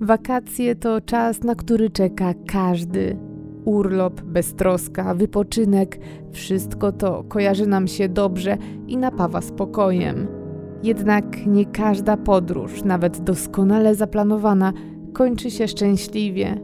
Wakacje to czas, na który czeka każdy. Urlop, beztroska, wypoczynek wszystko to kojarzy nam się dobrze i napawa spokojem. Jednak nie każda podróż, nawet doskonale zaplanowana, kończy się szczęśliwie.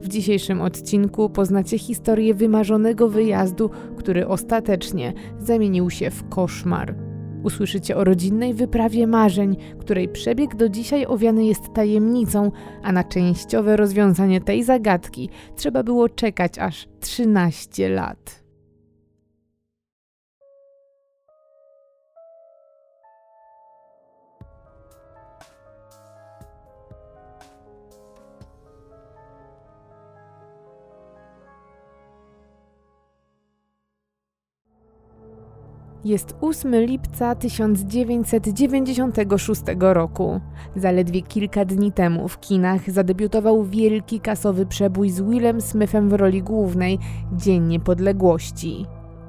W dzisiejszym odcinku poznacie historię wymarzonego wyjazdu, który ostatecznie zamienił się w koszmar. Usłyszycie o rodzinnej wyprawie marzeń, której przebieg do dzisiaj owiany jest tajemnicą, a na częściowe rozwiązanie tej zagadki trzeba było czekać aż 13 lat. Jest 8 lipca 1996 roku. Zaledwie kilka dni temu w kinach zadebiutował wielki kasowy przebój z Willem Smithem w roli głównej Dzień Niepodległości.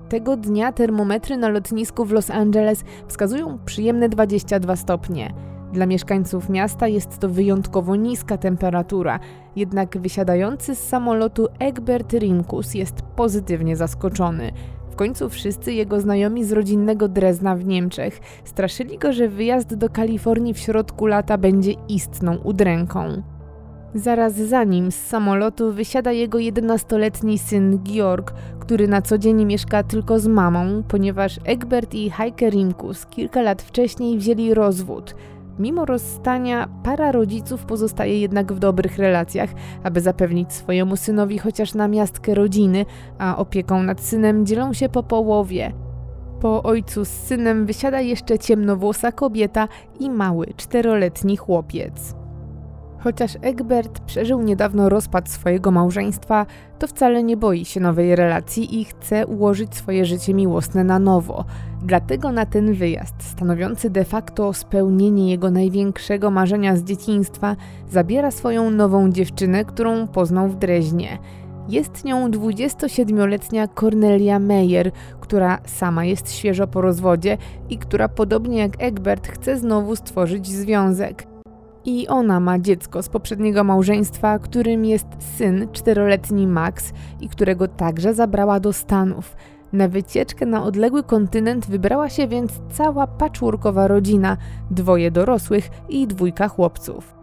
Tego dnia termometry na lotnisku w Los Angeles wskazują przyjemne 22 stopnie. Dla mieszkańców miasta jest to wyjątkowo niska temperatura, jednak wysiadający z samolotu Egbert Rimkus jest pozytywnie zaskoczony. W końcu wszyscy jego znajomi z rodzinnego Drezna w Niemczech straszyli go, że wyjazd do Kalifornii w środku lata będzie istną udręką. Zaraz za nim z samolotu wysiada jego 11-letni syn Georg, który na co dzień mieszka tylko z mamą, ponieważ Egbert i Heike Rimkus kilka lat wcześniej wzięli rozwód – Mimo rozstania, para rodziców pozostaje jednak w dobrych relacjach, aby zapewnić swojemu synowi chociaż namiastkę rodziny, a opieką nad synem dzielą się po połowie. Po ojcu z synem wysiada jeszcze ciemnowłosa kobieta i mały, czteroletni chłopiec. Chociaż Egbert przeżył niedawno rozpad swojego małżeństwa, to wcale nie boi się nowej relacji i chce ułożyć swoje życie miłosne na nowo. Dlatego na ten wyjazd, stanowiący de facto spełnienie jego największego marzenia z dzieciństwa, zabiera swoją nową dziewczynę, którą poznał w Dreźnie. Jest nią 27-letnia Cornelia Meyer, która sama jest świeżo po rozwodzie i która podobnie jak Egbert chce znowu stworzyć związek. I ona ma dziecko z poprzedniego małżeństwa, którym jest syn czteroletni Max i którego także zabrała do Stanów. Na wycieczkę na odległy kontynent wybrała się więc cała patchworkowa rodzina, dwoje dorosłych i dwójka chłopców.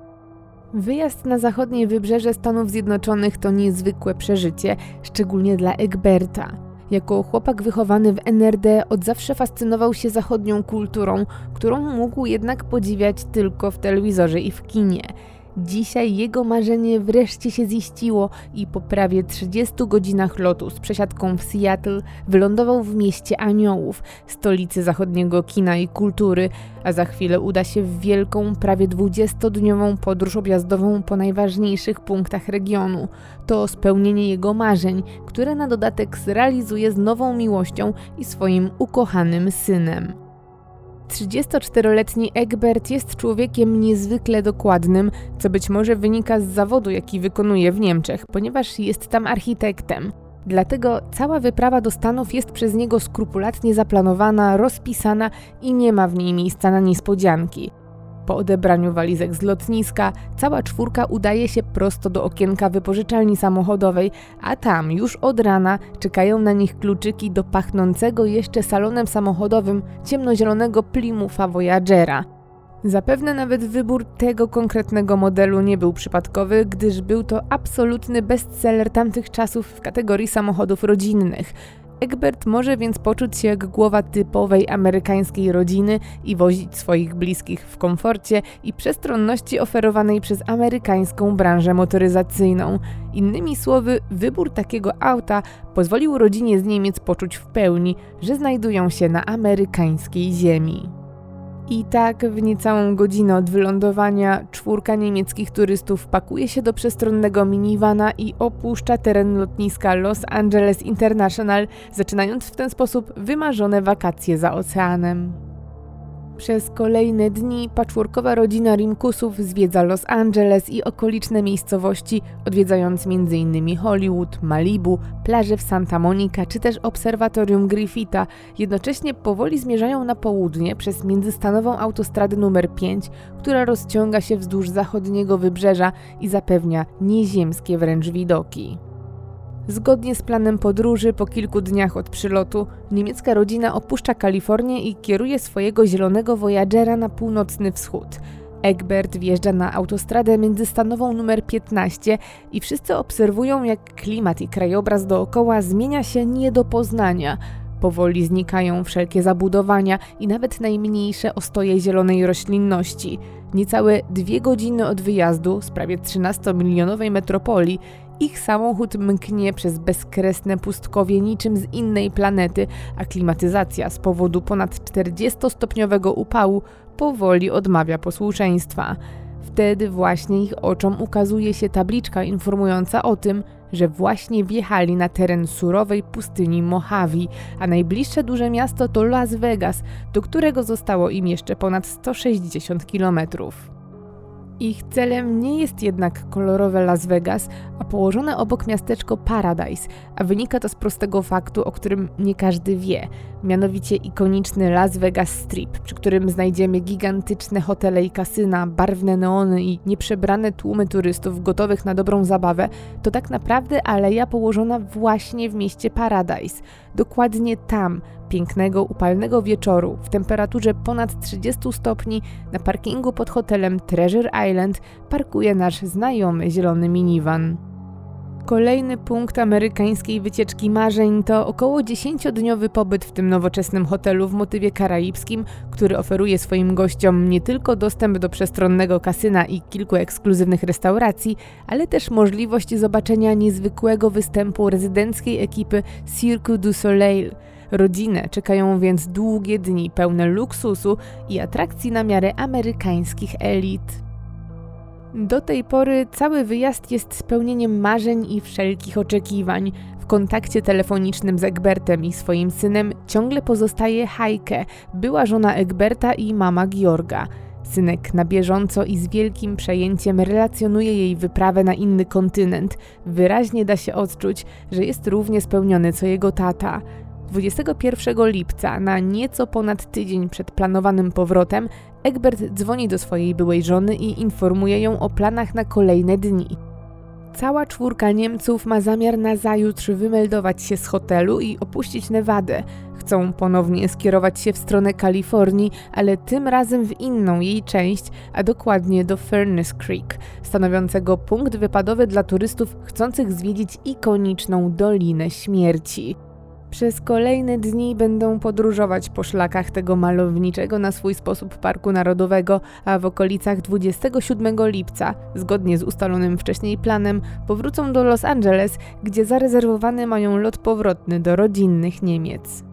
Wyjazd na zachodnie wybrzeże Stanów Zjednoczonych to niezwykłe przeżycie, szczególnie dla Egberta. Jako chłopak wychowany w NRD od zawsze fascynował się zachodnią kulturą, którą mógł jednak podziwiać tylko w telewizorze i w kinie. Dzisiaj jego marzenie wreszcie się ziściło i po prawie 30 godzinach lotu z przesiadką w Seattle wylądował w mieście Aniołów, stolicy zachodniego kina i kultury, a za chwilę uda się w wielką, prawie 20-dniową podróż objazdową po najważniejszych punktach regionu. To spełnienie jego marzeń, które na dodatek zrealizuje z nową miłością i swoim ukochanym synem. 34-letni Egbert jest człowiekiem niezwykle dokładnym, co być może wynika z zawodu, jaki wykonuje w Niemczech, ponieważ jest tam architektem. Dlatego cała wyprawa do Stanów jest przez niego skrupulatnie zaplanowana, rozpisana i nie ma w niej miejsca na niespodzianki. Po odebraniu walizek z lotniska, cała czwórka udaje się prosto do okienka wypożyczalni samochodowej, a tam już od rana czekają na nich kluczyki do pachnącego jeszcze salonem samochodowym ciemnozielonego Plymoutha Voyagera. Zapewne nawet wybór tego konkretnego modelu nie był przypadkowy, gdyż był to absolutny bestseller tamtych czasów w kategorii samochodów rodzinnych. Egbert może więc poczuć się jak głowa typowej amerykańskiej rodziny i wozić swoich bliskich w komforcie i przestronności oferowanej przez amerykańską branżę motoryzacyjną. Innymi słowy, wybór takiego auta pozwolił rodzinie z Niemiec poczuć w pełni, że znajdują się na amerykańskiej ziemi. I tak w niecałą godzinę od wylądowania czwórka niemieckich turystów pakuje się do przestronnego minivana i opuszcza teren lotniska Los Angeles International, zaczynając w ten sposób wymarzone wakacje za oceanem. Przez kolejne dni patchworkowa rodzina Rimkusów zwiedza Los Angeles i okoliczne miejscowości, odwiedzając m.in. Hollywood, Malibu, plaże w Santa Monica czy też obserwatorium Griffitha. Jednocześnie powoli zmierzają na południe przez międzystanową autostradę numer 5, która rozciąga się wzdłuż zachodniego wybrzeża i zapewnia nieziemskie wręcz widoki. Zgodnie z planem podróży, po kilku dniach od przylotu, niemiecka rodzina opuszcza Kalifornię i kieruje swojego zielonego Voyagera na północny wschód. Egbert wjeżdża na autostradę międzystanową numer 15 i wszyscy obserwują, jak klimat i krajobraz dookoła zmienia się nie do poznania. Powoli znikają wszelkie zabudowania i nawet najmniejsze ostoje zielonej roślinności. Niecałe dwie godziny od wyjazdu z prawie 13-milionowej metropolii ich samochód mknie przez bezkresne pustkowie niczym z innej planety, a klimatyzacja z powodu ponad 40-stopniowego upału powoli odmawia posłuszeństwa. Wtedy właśnie ich oczom ukazuje się tabliczka informująca o tym, że właśnie wjechali na teren surowej pustyni Mojave, a najbliższe duże miasto to Las Vegas, do którego zostało im jeszcze ponad 160 kilometrów. Ich celem nie jest jednak kolorowe Las Vegas, a położone obok miasteczko Paradise, a wynika to z prostego faktu, o którym nie każdy wie, mianowicie ikoniczny Las Vegas Strip, przy którym znajdziemy gigantyczne hotele i kasyna, barwne neony i nieprzebrane tłumy turystów gotowych na dobrą zabawę, to tak naprawdę aleja położona właśnie w mieście Paradise. Dokładnie tam, pięknego, upalnego wieczoru w temperaturze ponad 30 stopni na parkingu pod hotelem Treasure Island parkuje nasz znajomy zielony minivan. Kolejny punkt amerykańskiej wycieczki marzeń to około 10-dniowy pobyt w tym nowoczesnym hotelu w motywie karaibskim, który oferuje swoim gościom nie tylko dostęp do przestronnego kasyna i kilku ekskluzywnych restauracji, ale też możliwość zobaczenia niezwykłego występu rezydenckiej ekipy Cirque du Soleil – Rodzinę czekają więc długie dni pełne luksusu i atrakcji na miarę amerykańskich elit. Do tej pory cały wyjazd jest spełnieniem marzeń i wszelkich oczekiwań. W kontakcie telefonicznym z Egbertem i swoim synem ciągle pozostaje Heike, była żona Egberta i mama Georga. Synek na bieżąco i z wielkim przejęciem relacjonuje jej wyprawę na inny kontynent. Wyraźnie da się odczuć, że jest równie spełniony co jego tata. 21 lipca, na nieco ponad tydzień przed planowanym powrotem, Egbert dzwoni do swojej byłej żony i informuje ją o planach na kolejne dni. Cała czwórka Niemców ma zamiar na zajutrz wymeldować się z hotelu i opuścić Nevadę. Chcą ponownie skierować się w stronę Kalifornii, ale tym razem w inną jej część, a dokładnie do Furnace Creek, stanowiącego punkt wypadowy dla turystów chcących zwiedzić ikoniczną Dolinę Śmierci. Przez kolejne dni będą podróżować po szlakach tego malowniczego na swój sposób Parku Narodowego, a w okolicach 27 lipca, zgodnie z ustalonym wcześniej planem, powrócą do Los Angeles, gdzie zarezerwowany mają lot powrotny do rodzinnych Niemiec.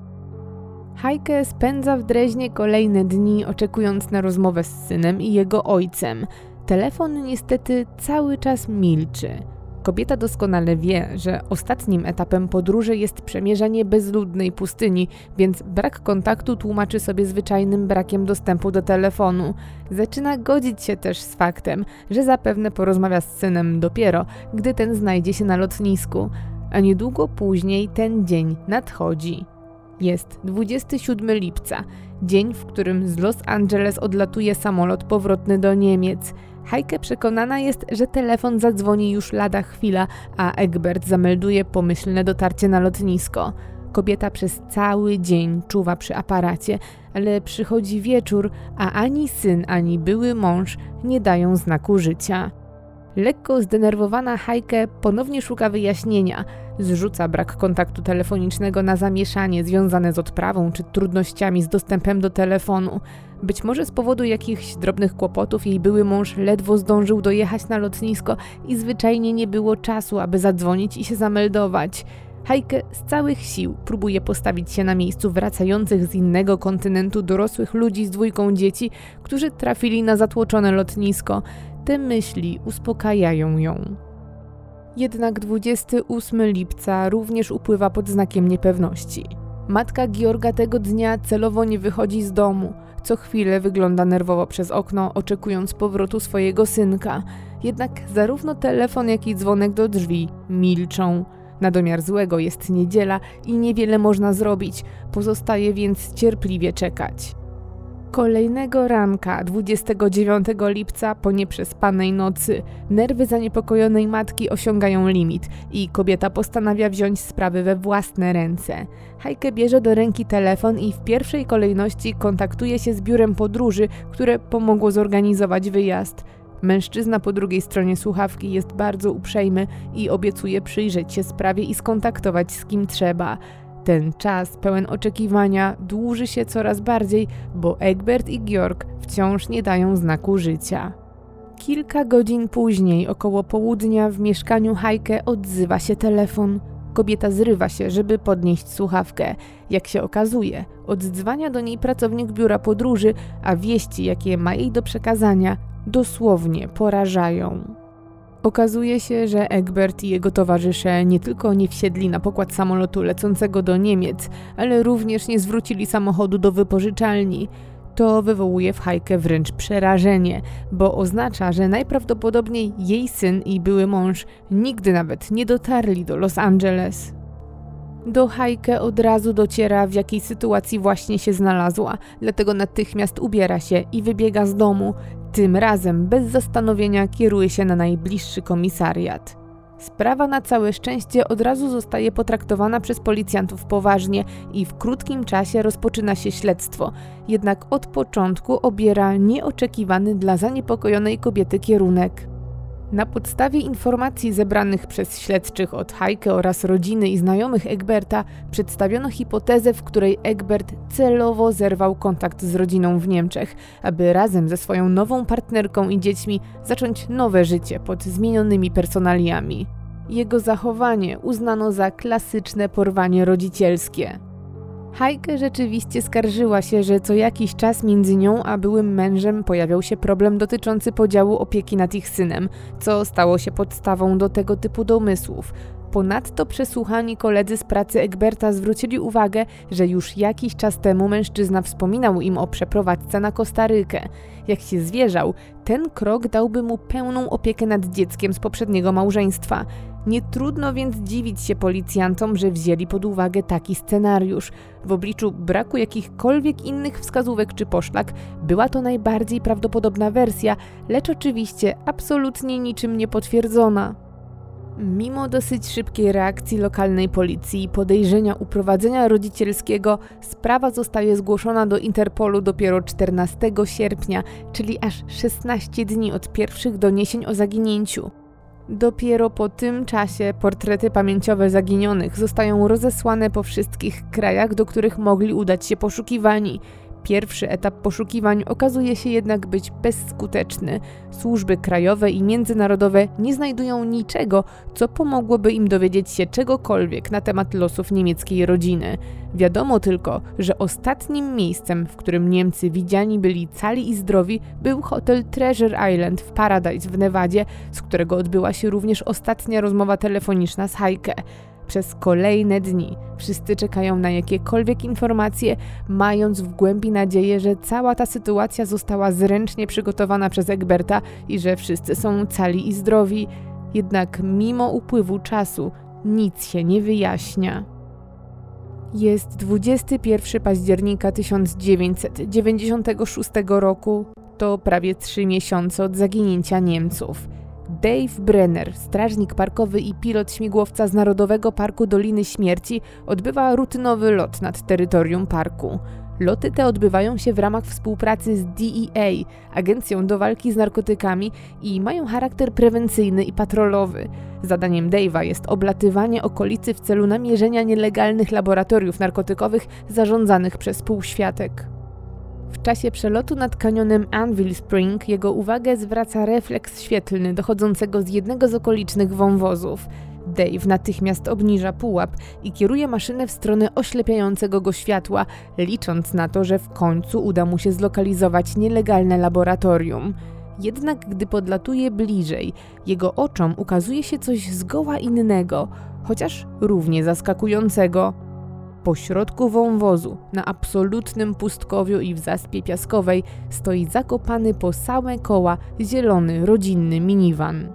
Heike spędza w Dreźnie kolejne dni, oczekując na rozmowę z synem i jego ojcem. Telefon niestety cały czas milczy. Kobieta doskonale wie, że ostatnim etapem podróży jest przemierzanie bezludnej pustyni, więc brak kontaktu tłumaczy sobie zwyczajnym brakiem dostępu do telefonu. Zaczyna godzić się też z faktem, że zapewne porozmawia z synem dopiero, gdy ten znajdzie się na lotnisku. A niedługo później ten dzień nadchodzi. Jest 27 lipca, dzień, w którym z Los Angeles odlatuje samolot powrotny do Niemiec. Heike przekonana jest, że telefon zadzwoni już lada chwila, a Egbert zamelduje pomyślne dotarcie na lotnisko. Kobieta przez cały dzień czuwa przy aparacie, ale przychodzi wieczór, a ani syn, ani były mąż nie dają znaku życia. Lekko zdenerwowana Heike ponownie szuka wyjaśnienia. Zrzuca brak kontaktu telefonicznego na zamieszanie związane z odprawą czy trudnościami z dostępem do telefonu. Być może z powodu jakichś drobnych kłopotów jej były mąż ledwo zdążył dojechać na lotnisko i zwyczajnie nie było czasu, aby zadzwonić i się zameldować. Heike z całych sił próbuje postawić się na miejscu wracających z innego kontynentu dorosłych ludzi z dwójką dzieci, którzy trafili na zatłoczone lotnisko. Te myśli uspokajają ją. Jednak 28 lipca również upływa pod znakiem niepewności. Matka Georga tego dnia celowo nie wychodzi z domu. Co chwilę wygląda nerwowo przez okno, oczekując powrotu swojego synka. Jednak zarówno telefon, jak i dzwonek do drzwi milczą. Na domiar złego jest niedziela i niewiele można zrobić, pozostaje więc cierpliwie czekać. Kolejnego ranka, 29 lipca, po nieprzespanej nocy, nerwy zaniepokojonej matki osiągają limit i kobieta postanawia wziąć sprawy we własne ręce. Hajke bierze do ręki telefon i w pierwszej kolejności kontaktuje się z biurem podróży, które pomogło zorganizować wyjazd. Mężczyzna po drugiej stronie słuchawki jest bardzo uprzejmy i obiecuje przyjrzeć się sprawie i skontaktować z kim trzeba. Ten czas pełen oczekiwania dłuży się coraz bardziej, bo Egbert i Georg wciąż nie dają znaku życia. Kilka godzin później, około południa, w mieszkaniu Hajke odzywa się telefon. Kobieta zrywa się, żeby podnieść słuchawkę. Jak się okazuje, oddzwania do niej pracownik biura podróży, a wieści, jakie ma jej do przekazania, dosłownie porażają. Okazuje się, że Egbert i jego towarzysze nie tylko nie wsiedli na pokład samolotu lecącego do Niemiec, ale również nie zwrócili samochodu do wypożyczalni. To wywołuje w Hajkę wręcz przerażenie, bo oznacza, że najprawdopodobniej jej syn i były mąż nigdy nawet nie dotarli do Los Angeles. Do Hajkę od razu dociera, w jakiej sytuacji właśnie się znalazła, dlatego natychmiast ubiera się i wybiega z domu. Tym razem bez zastanowienia kieruje się na najbliższy komisariat. Sprawa na całe szczęście od razu zostaje potraktowana przez policjantów poważnie i w krótkim czasie rozpoczyna się śledztwo. Jednak od początku obiera nieoczekiwany dla zaniepokojonej kobiety kierunek. Na podstawie informacji zebranych przez śledczych od Hajke oraz rodziny i znajomych Egberta przedstawiono hipotezę, w której Egbert celowo zerwał kontakt z rodziną w Niemczech, aby razem ze swoją nową partnerką i dziećmi zacząć nowe życie pod zmienionymi personaliami. Jego zachowanie uznano za klasyczne porwanie rodzicielskie. Hajke rzeczywiście skarżyła się, że co jakiś czas między nią a byłym mężem pojawiał się problem dotyczący podziału opieki nad ich synem, co stało się podstawą do tego typu domysłów. Ponadto przesłuchani koledzy z pracy Egberta zwrócili uwagę, że już jakiś czas temu mężczyzna wspominał im o przeprowadzce na Kostarykę. Jak się zwierzał, ten krok dałby mu pełną opiekę nad dzieckiem z poprzedniego małżeństwa. Nie trudno więc dziwić się policjantom, że wzięli pod uwagę taki scenariusz. W obliczu braku jakichkolwiek innych wskazówek czy poszlak, była to najbardziej prawdopodobna wersja, lecz oczywiście absolutnie niczym nie potwierdzona. Mimo dosyć szybkiej reakcji lokalnej policji i podejrzenia uprowadzenia rodzicielskiego, sprawa zostaje zgłoszona do Interpolu dopiero 14 sierpnia, czyli aż 16 dni od pierwszych doniesień o zaginięciu. Dopiero po tym czasie portrety pamięciowe zaginionych zostają rozesłane po wszystkich krajach, do których mogli udać się poszukiwani. Pierwszy etap poszukiwań okazuje się jednak być bezskuteczny. Służby krajowe i międzynarodowe nie znajdują niczego, co pomogłoby im dowiedzieć się czegokolwiek na temat losów niemieckiej rodziny. Wiadomo tylko, że ostatnim miejscem, w którym Niemcy widziani byli cali i zdrowi, był hotel Treasure Island w Paradise w Nevadzie, z którego odbyła się również ostatnia rozmowa telefoniczna z Heike. Przez kolejne dni wszyscy czekają na jakiekolwiek informacje, mając w głębi nadzieję, że cała ta sytuacja została zręcznie przygotowana przez Egberta i że wszyscy są cali i zdrowi. Jednak mimo upływu czasu nic się nie wyjaśnia. Jest 21 października 1996 roku. To prawie trzy miesiące od zaginięcia Niemców. Dave Brenner, strażnik parkowy i pilot śmigłowca z Narodowego Parku Doliny Śmierci, odbywa rutynowy lot nad terytorium parku. Loty te odbywają się w ramach współpracy z DEA, Agencją do Walki z Narkotykami i mają charakter prewencyjny i patrolowy. Zadaniem Dave'a jest oblatywanie okolicy w celu namierzenia nielegalnych laboratoriów narkotykowych zarządzanych przez półświatek. W czasie przelotu nad kanionem Anvil Spring jego uwagę zwraca refleks świetlny dochodzącego z jednego z okolicznych wąwozów. Dave natychmiast obniża pułap i kieruje maszynę w stronę oślepiającego go światła, licząc na to, że w końcu uda mu się zlokalizować nielegalne laboratorium. Jednak gdy podlatuje bliżej, jego oczom ukazuje się coś zgoła innego, chociaż równie zaskakującego. Pośrodku wąwozu, na absolutnym pustkowiu i w zaspie piaskowej, stoi zakopany po same koła zielony rodzinny minivan.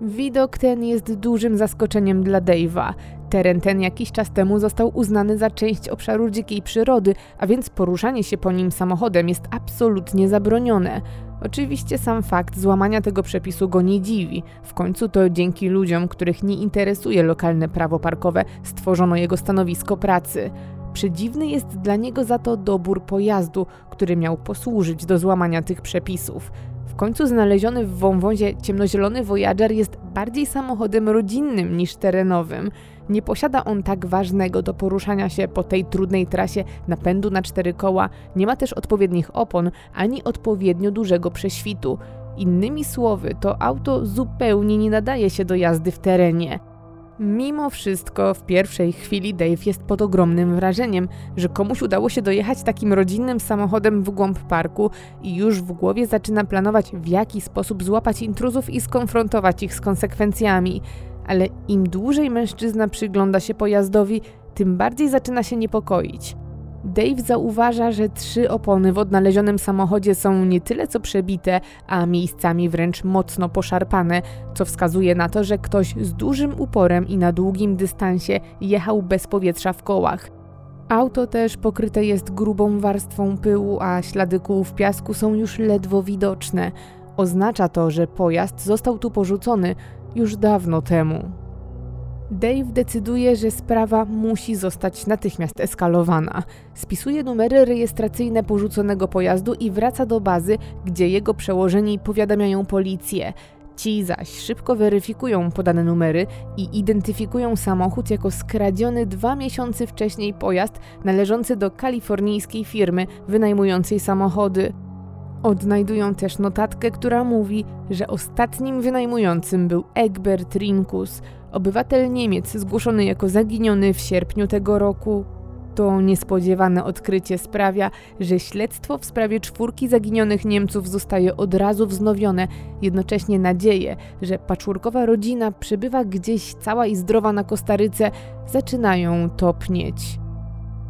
Widok ten jest dużym zaskoczeniem dla Dave'a. Teren ten jakiś czas temu został uznany za część obszaru dzikiej przyrody, a więc poruszanie się po nim samochodem jest absolutnie zabronione. Oczywiście sam fakt złamania tego przepisu go nie dziwi. W końcu to dzięki ludziom, których nie interesuje lokalne prawo parkowe, stworzono jego stanowisko pracy. Przedziwny jest dla niego za to dobór pojazdu, który miał posłużyć do złamania tych przepisów. W końcu znaleziony w wąwozie ciemnozielony Voyager jest bardziej samochodem rodzinnym niż terenowym. Nie posiada on tak ważnego do poruszania się po tej trudnej trasie napędu na cztery koła, nie ma też odpowiednich opon ani odpowiednio dużego prześwitu. Innymi słowy, to auto zupełnie nie nadaje się do jazdy w terenie. Mimo wszystko, w pierwszej chwili Dave jest pod ogromnym wrażeniem, że komuś udało się dojechać takim rodzinnym samochodem w głąb parku i już w głowie zaczyna planować, w jaki sposób złapać intruzów i skonfrontować ich z konsekwencjami. Ale im dłużej mężczyzna przygląda się pojazdowi, tym bardziej zaczyna się niepokoić. Dave zauważa, że trzy opony w odnalezionym samochodzie są nie tyle co przebite, a miejscami wręcz mocno poszarpane, co wskazuje na to, że ktoś z dużym uporem i na długim dystansie jechał bez powietrza w kołach. Auto też pokryte jest grubą warstwą pyłu, a ślady kół w piasku są już ledwo widoczne. Oznacza to, że pojazd został tu porzucony już dawno temu. Dave decyduje, że sprawa musi zostać natychmiast eskalowana. Spisuje numery rejestracyjne porzuconego pojazdu i wraca do bazy, gdzie jego przełożeni powiadamiają policję. Ci zaś szybko weryfikują podane numery i identyfikują samochód jako skradziony dwa miesiące wcześniej pojazd należący do kalifornijskiej firmy wynajmującej samochody. Odnajdują też notatkę, która mówi, że ostatnim wynajmującym był Egbert Rinkus, obywatel Niemiec zgłoszony jako zaginiony w sierpniu tego roku. To niespodziewane odkrycie sprawia, że śledztwo w sprawie czwórki zaginionych Niemców zostaje od razu wznowione, jednocześnie nadzieje, że patchworkowa rodzina przebywa gdzieś cała i zdrowa na Kostaryce, zaczynają topnieć.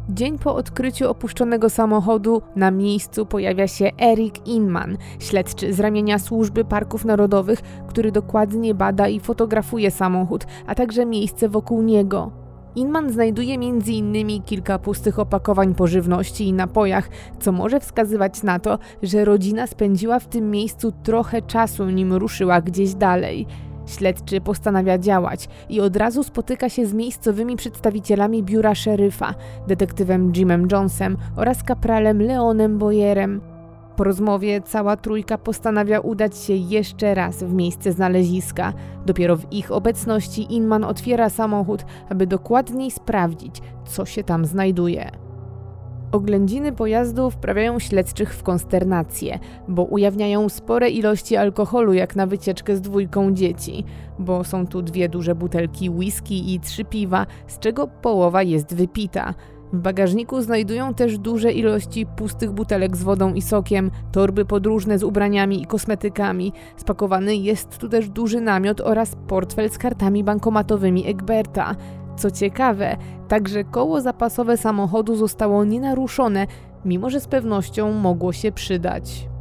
Dzień po odkryciu opuszczonego samochodu na miejscu pojawia się Erik Inman, śledczy z ramienia Służby Parków Narodowych, który dokładnie bada i fotografuje samochód, a także miejsce wokół niego. Inman znajduje m.in. kilka pustych opakowań po żywności i napojach, co może wskazywać na to, że rodzina spędziła w tym miejscu trochę czasu, nim ruszyła gdzieś dalej. Śledczy postanawia działać i od razu spotyka się z miejscowymi przedstawicielami biura szeryfa, detektywem Jimem Jonesem oraz kapralem Leonem Boyerem. Po rozmowie cała trójka postanawia udać się jeszcze raz w miejsce znaleziska. Dopiero w ich obecności Inman otwiera samochód, aby dokładniej sprawdzić, co się tam znajduje. Oględziny pojazdu wprawiają śledczych w konsternację, bo ujawniają spore ilości alkoholu jak na wycieczkę z dwójką dzieci, bo są tu dwie duże butelki whisky i trzy piwa, z czego połowa jest wypita. W bagażniku znajdują też duże ilości pustych butelek z wodą i sokiem, torby podróżne z ubraniami i kosmetykami. Spakowany jest tu też duży namiot oraz portfel z kartami bankomatowymi Egberta. Co ciekawe, także koło zapasowe samochodu zostało nienaruszone, mimo że z pewnością mogło się przydać.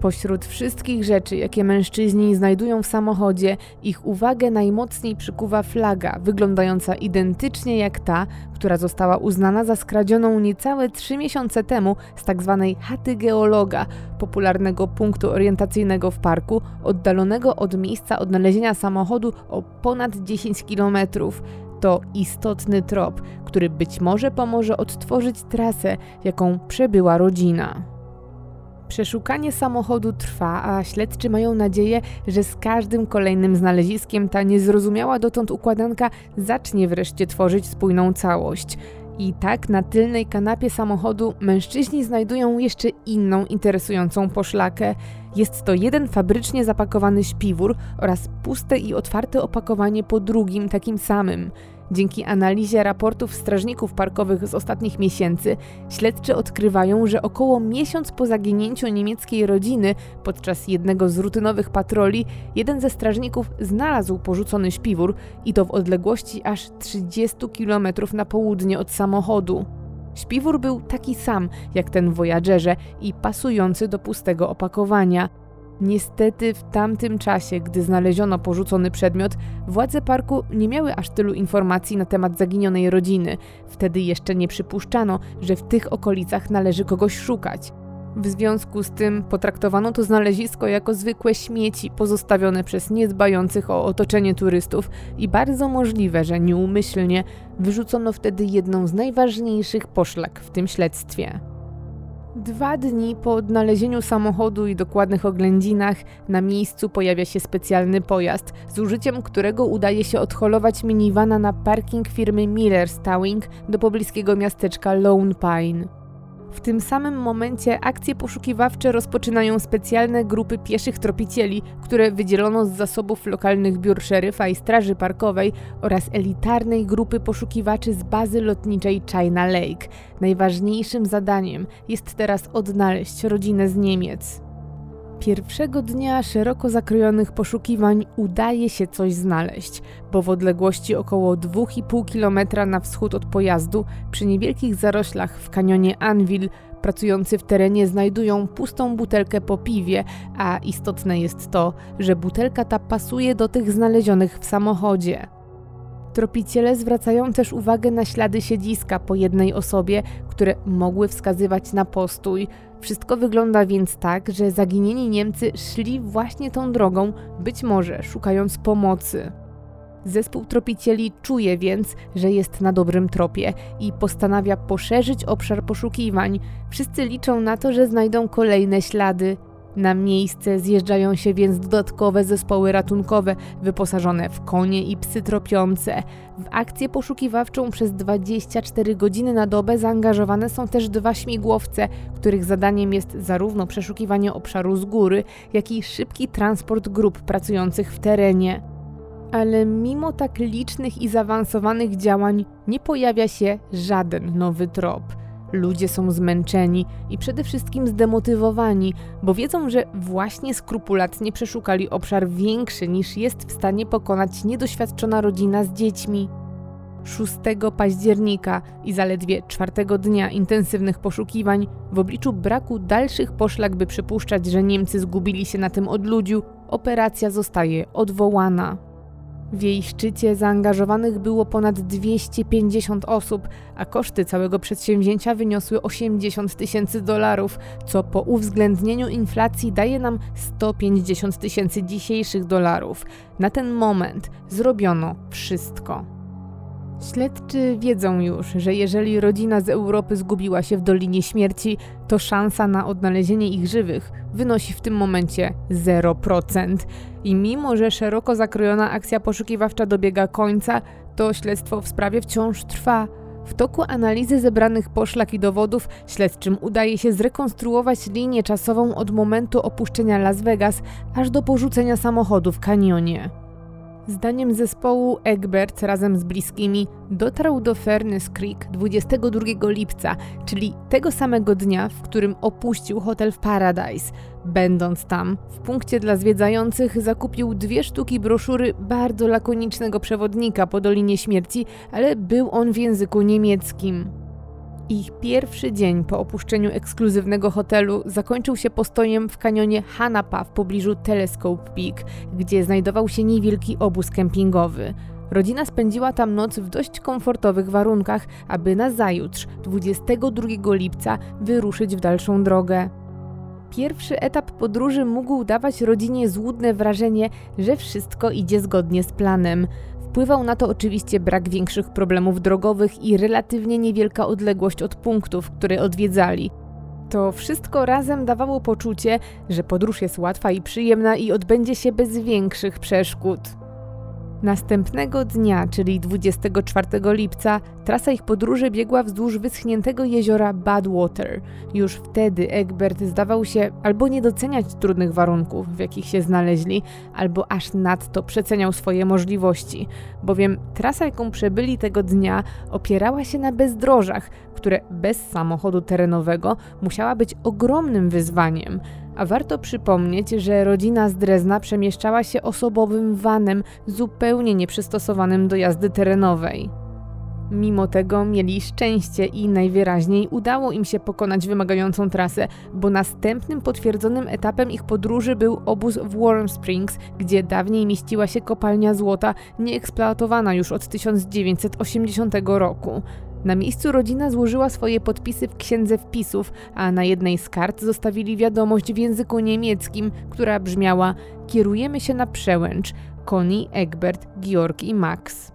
Pośród wszystkich rzeczy, jakie mężczyźni znajdują w samochodzie, ich uwagę najmocniej przykuwa flaga, wyglądająca identycznie jak ta, która została uznana za skradzioną niecałe trzy miesiące temu z tzw. Tak chaty geologa, popularnego punktu orientacyjnego w parku, oddalonego od miejsca odnalezienia samochodu o ponad 10 kilometrów. To istotny trop, który być może pomoże odtworzyć trasę, jaką przebyła rodzina. Przeszukanie samochodu trwa, a śledczy mają nadzieję, że z każdym kolejnym znaleziskiem ta niezrozumiała dotąd układanka zacznie wreszcie tworzyć spójną całość. I tak na tylnej kanapie samochodu mężczyźni znajdują jeszcze inną interesującą poszlakę. Jest to jeden fabrycznie zapakowany śpiwór oraz puste i otwarte opakowanie po drugim takim samym. Dzięki analizie raportów strażników parkowych z ostatnich miesięcy, śledczy odkrywają, że około miesiąc po zaginięciu niemieckiej rodziny podczas jednego z rutynowych patroli, jeden ze strażników znalazł porzucony śpiwór i to w odległości aż 30 km na południe od samochodu. Śpiwór był taki sam jak ten w i pasujący do pustego opakowania. Niestety w tamtym czasie, gdy znaleziono porzucony przedmiot, władze parku nie miały aż tylu informacji na temat zaginionej rodziny. Wtedy jeszcze nie przypuszczano, że w tych okolicach należy kogoś szukać. W związku z tym potraktowano to znalezisko jako zwykłe śmieci pozostawione przez niedbających o otoczenie turystów i bardzo możliwe, że nieumyślnie wyrzucono wtedy jedną z najważniejszych poszlak w tym śledztwie. Dwa dni po odnalezieniu samochodu i dokładnych oględzinach na miejscu pojawia się specjalny pojazd, z użyciem którego udaje się odholować minivana na parking firmy Miller Stowing do pobliskiego miasteczka Lone Pine. W tym samym momencie akcje poszukiwawcze rozpoczynają specjalne grupy pieszych tropicieli, które wydzielono z zasobów lokalnych biur szeryfa i straży parkowej oraz elitarnej grupy poszukiwaczy z bazy lotniczej China Lake. Najważniejszym zadaniem jest teraz odnaleźć rodzinę z Niemiec. Pierwszego dnia szeroko zakrojonych poszukiwań udaje się coś znaleźć, bo w odległości około 2,5 km na wschód od pojazdu, przy niewielkich zaroślach w kanionie Anvil, pracujący w terenie znajdują pustą butelkę po piwie, a istotne jest to, że butelka ta pasuje do tych znalezionych w samochodzie. Tropiciele zwracają też uwagę na ślady siedziska po jednej osobie, które mogły wskazywać na postój. Wszystko wygląda więc tak, że zaginieni Niemcy szli właśnie tą drogą, być może szukając pomocy. Zespół tropicieli czuje więc, że jest na dobrym tropie i postanawia poszerzyć obszar poszukiwań. Wszyscy liczą na to, że znajdą kolejne ślady. Na miejsce zjeżdżają się więc dodatkowe zespoły ratunkowe wyposażone w konie i psy tropiące. W akcję poszukiwawczą przez 24 godziny na dobę zaangażowane są też dwa śmigłowce, których zadaniem jest zarówno przeszukiwanie obszaru z góry, jak i szybki transport grup pracujących w terenie. Ale mimo tak licznych i zaawansowanych działań nie pojawia się żaden nowy trop. Ludzie są zmęczeni i przede wszystkim zdemotywowani, bo wiedzą, że właśnie skrupulatnie przeszukali obszar większy niż jest w stanie pokonać niedoświadczona rodzina z dziećmi. 6 października i zaledwie czwartego dnia intensywnych poszukiwań, w obliczu braku dalszych poszlak, by przypuszczać, że Niemcy zgubili się na tym odludziu, operacja zostaje odwołana. W jej szczycie zaangażowanych było ponad 250 osób, a koszty całego przedsięwzięcia wyniosły 80 tysięcy dolarów, co po uwzględnieniu inflacji daje nam 150 tysięcy dzisiejszych dolarów. Na ten moment zrobiono wszystko. Śledczy wiedzą już, że jeżeli rodzina z Europy zgubiła się w Dolinie Śmierci, to szansa na odnalezienie ich żywych wynosi w tym momencie 0%. I mimo, że szeroko zakrojona akcja poszukiwawcza dobiega końca, to śledztwo w sprawie wciąż trwa. W toku analizy zebranych poszlak i dowodów śledczym udaje się zrekonstruować linię czasową od momentu opuszczenia Las Vegas aż do porzucenia samochodu w kanionie. Zdaniem zespołu Egbert razem z bliskimi dotarł do Furnace Creek 22 lipca, czyli tego samego dnia, w którym opuścił hotel w Paradise. Będąc tam, w punkcie dla zwiedzających zakupił dwie sztuki broszury bardzo lakonicznego przewodnika po Dolinie Śmierci, ale był on w języku niemieckim. Ich pierwszy dzień po opuszczeniu ekskluzywnego hotelu zakończył się postojem w kanionie Hanapa w pobliżu Telescope Peak, gdzie znajdował się niewielki obóz kempingowy. Rodzina spędziła tam noc w dość komfortowych warunkach, aby na zajutrz, 22 lipca, wyruszyć w dalszą drogę. Pierwszy etap podróży mógł dawać rodzinie złudne wrażenie, że wszystko idzie zgodnie z planem. Wpływał na to oczywiście brak większych problemów drogowych i relatywnie niewielka odległość od punktów, które odwiedzali. To wszystko razem dawało poczucie, że podróż jest łatwa i przyjemna i odbędzie się bez większych przeszkód. Następnego dnia, czyli 24 lipca, trasa ich podróży biegła wzdłuż wyschniętego jeziora Badwater. Już wtedy Egbert zdawał się albo nie doceniać trudnych warunków, w jakich się znaleźli, albo aż nadto przeceniał swoje możliwości, bowiem trasa, jaką przebyli tego dnia, opierała się na bezdrożach, które bez samochodu terenowego musiała być ogromnym wyzwaniem. A warto przypomnieć, że rodzina z Drezna przemieszczała się osobowym vanem zupełnie nieprzystosowanym do jazdy terenowej. Mimo tego mieli szczęście i najwyraźniej udało im się pokonać wymagającą trasę, bo następnym potwierdzonym etapem ich podróży był obóz w Warm Springs, gdzie dawniej mieściła się kopalnia złota, nieeksploatowana już od 1980 roku. Na miejscu rodzina złożyła swoje podpisy w księdze wpisów, a na jednej z kart zostawili wiadomość w języku niemieckim, która brzmiała: Kierujemy się na przełęcz. Connie, Egbert, Georg i Max.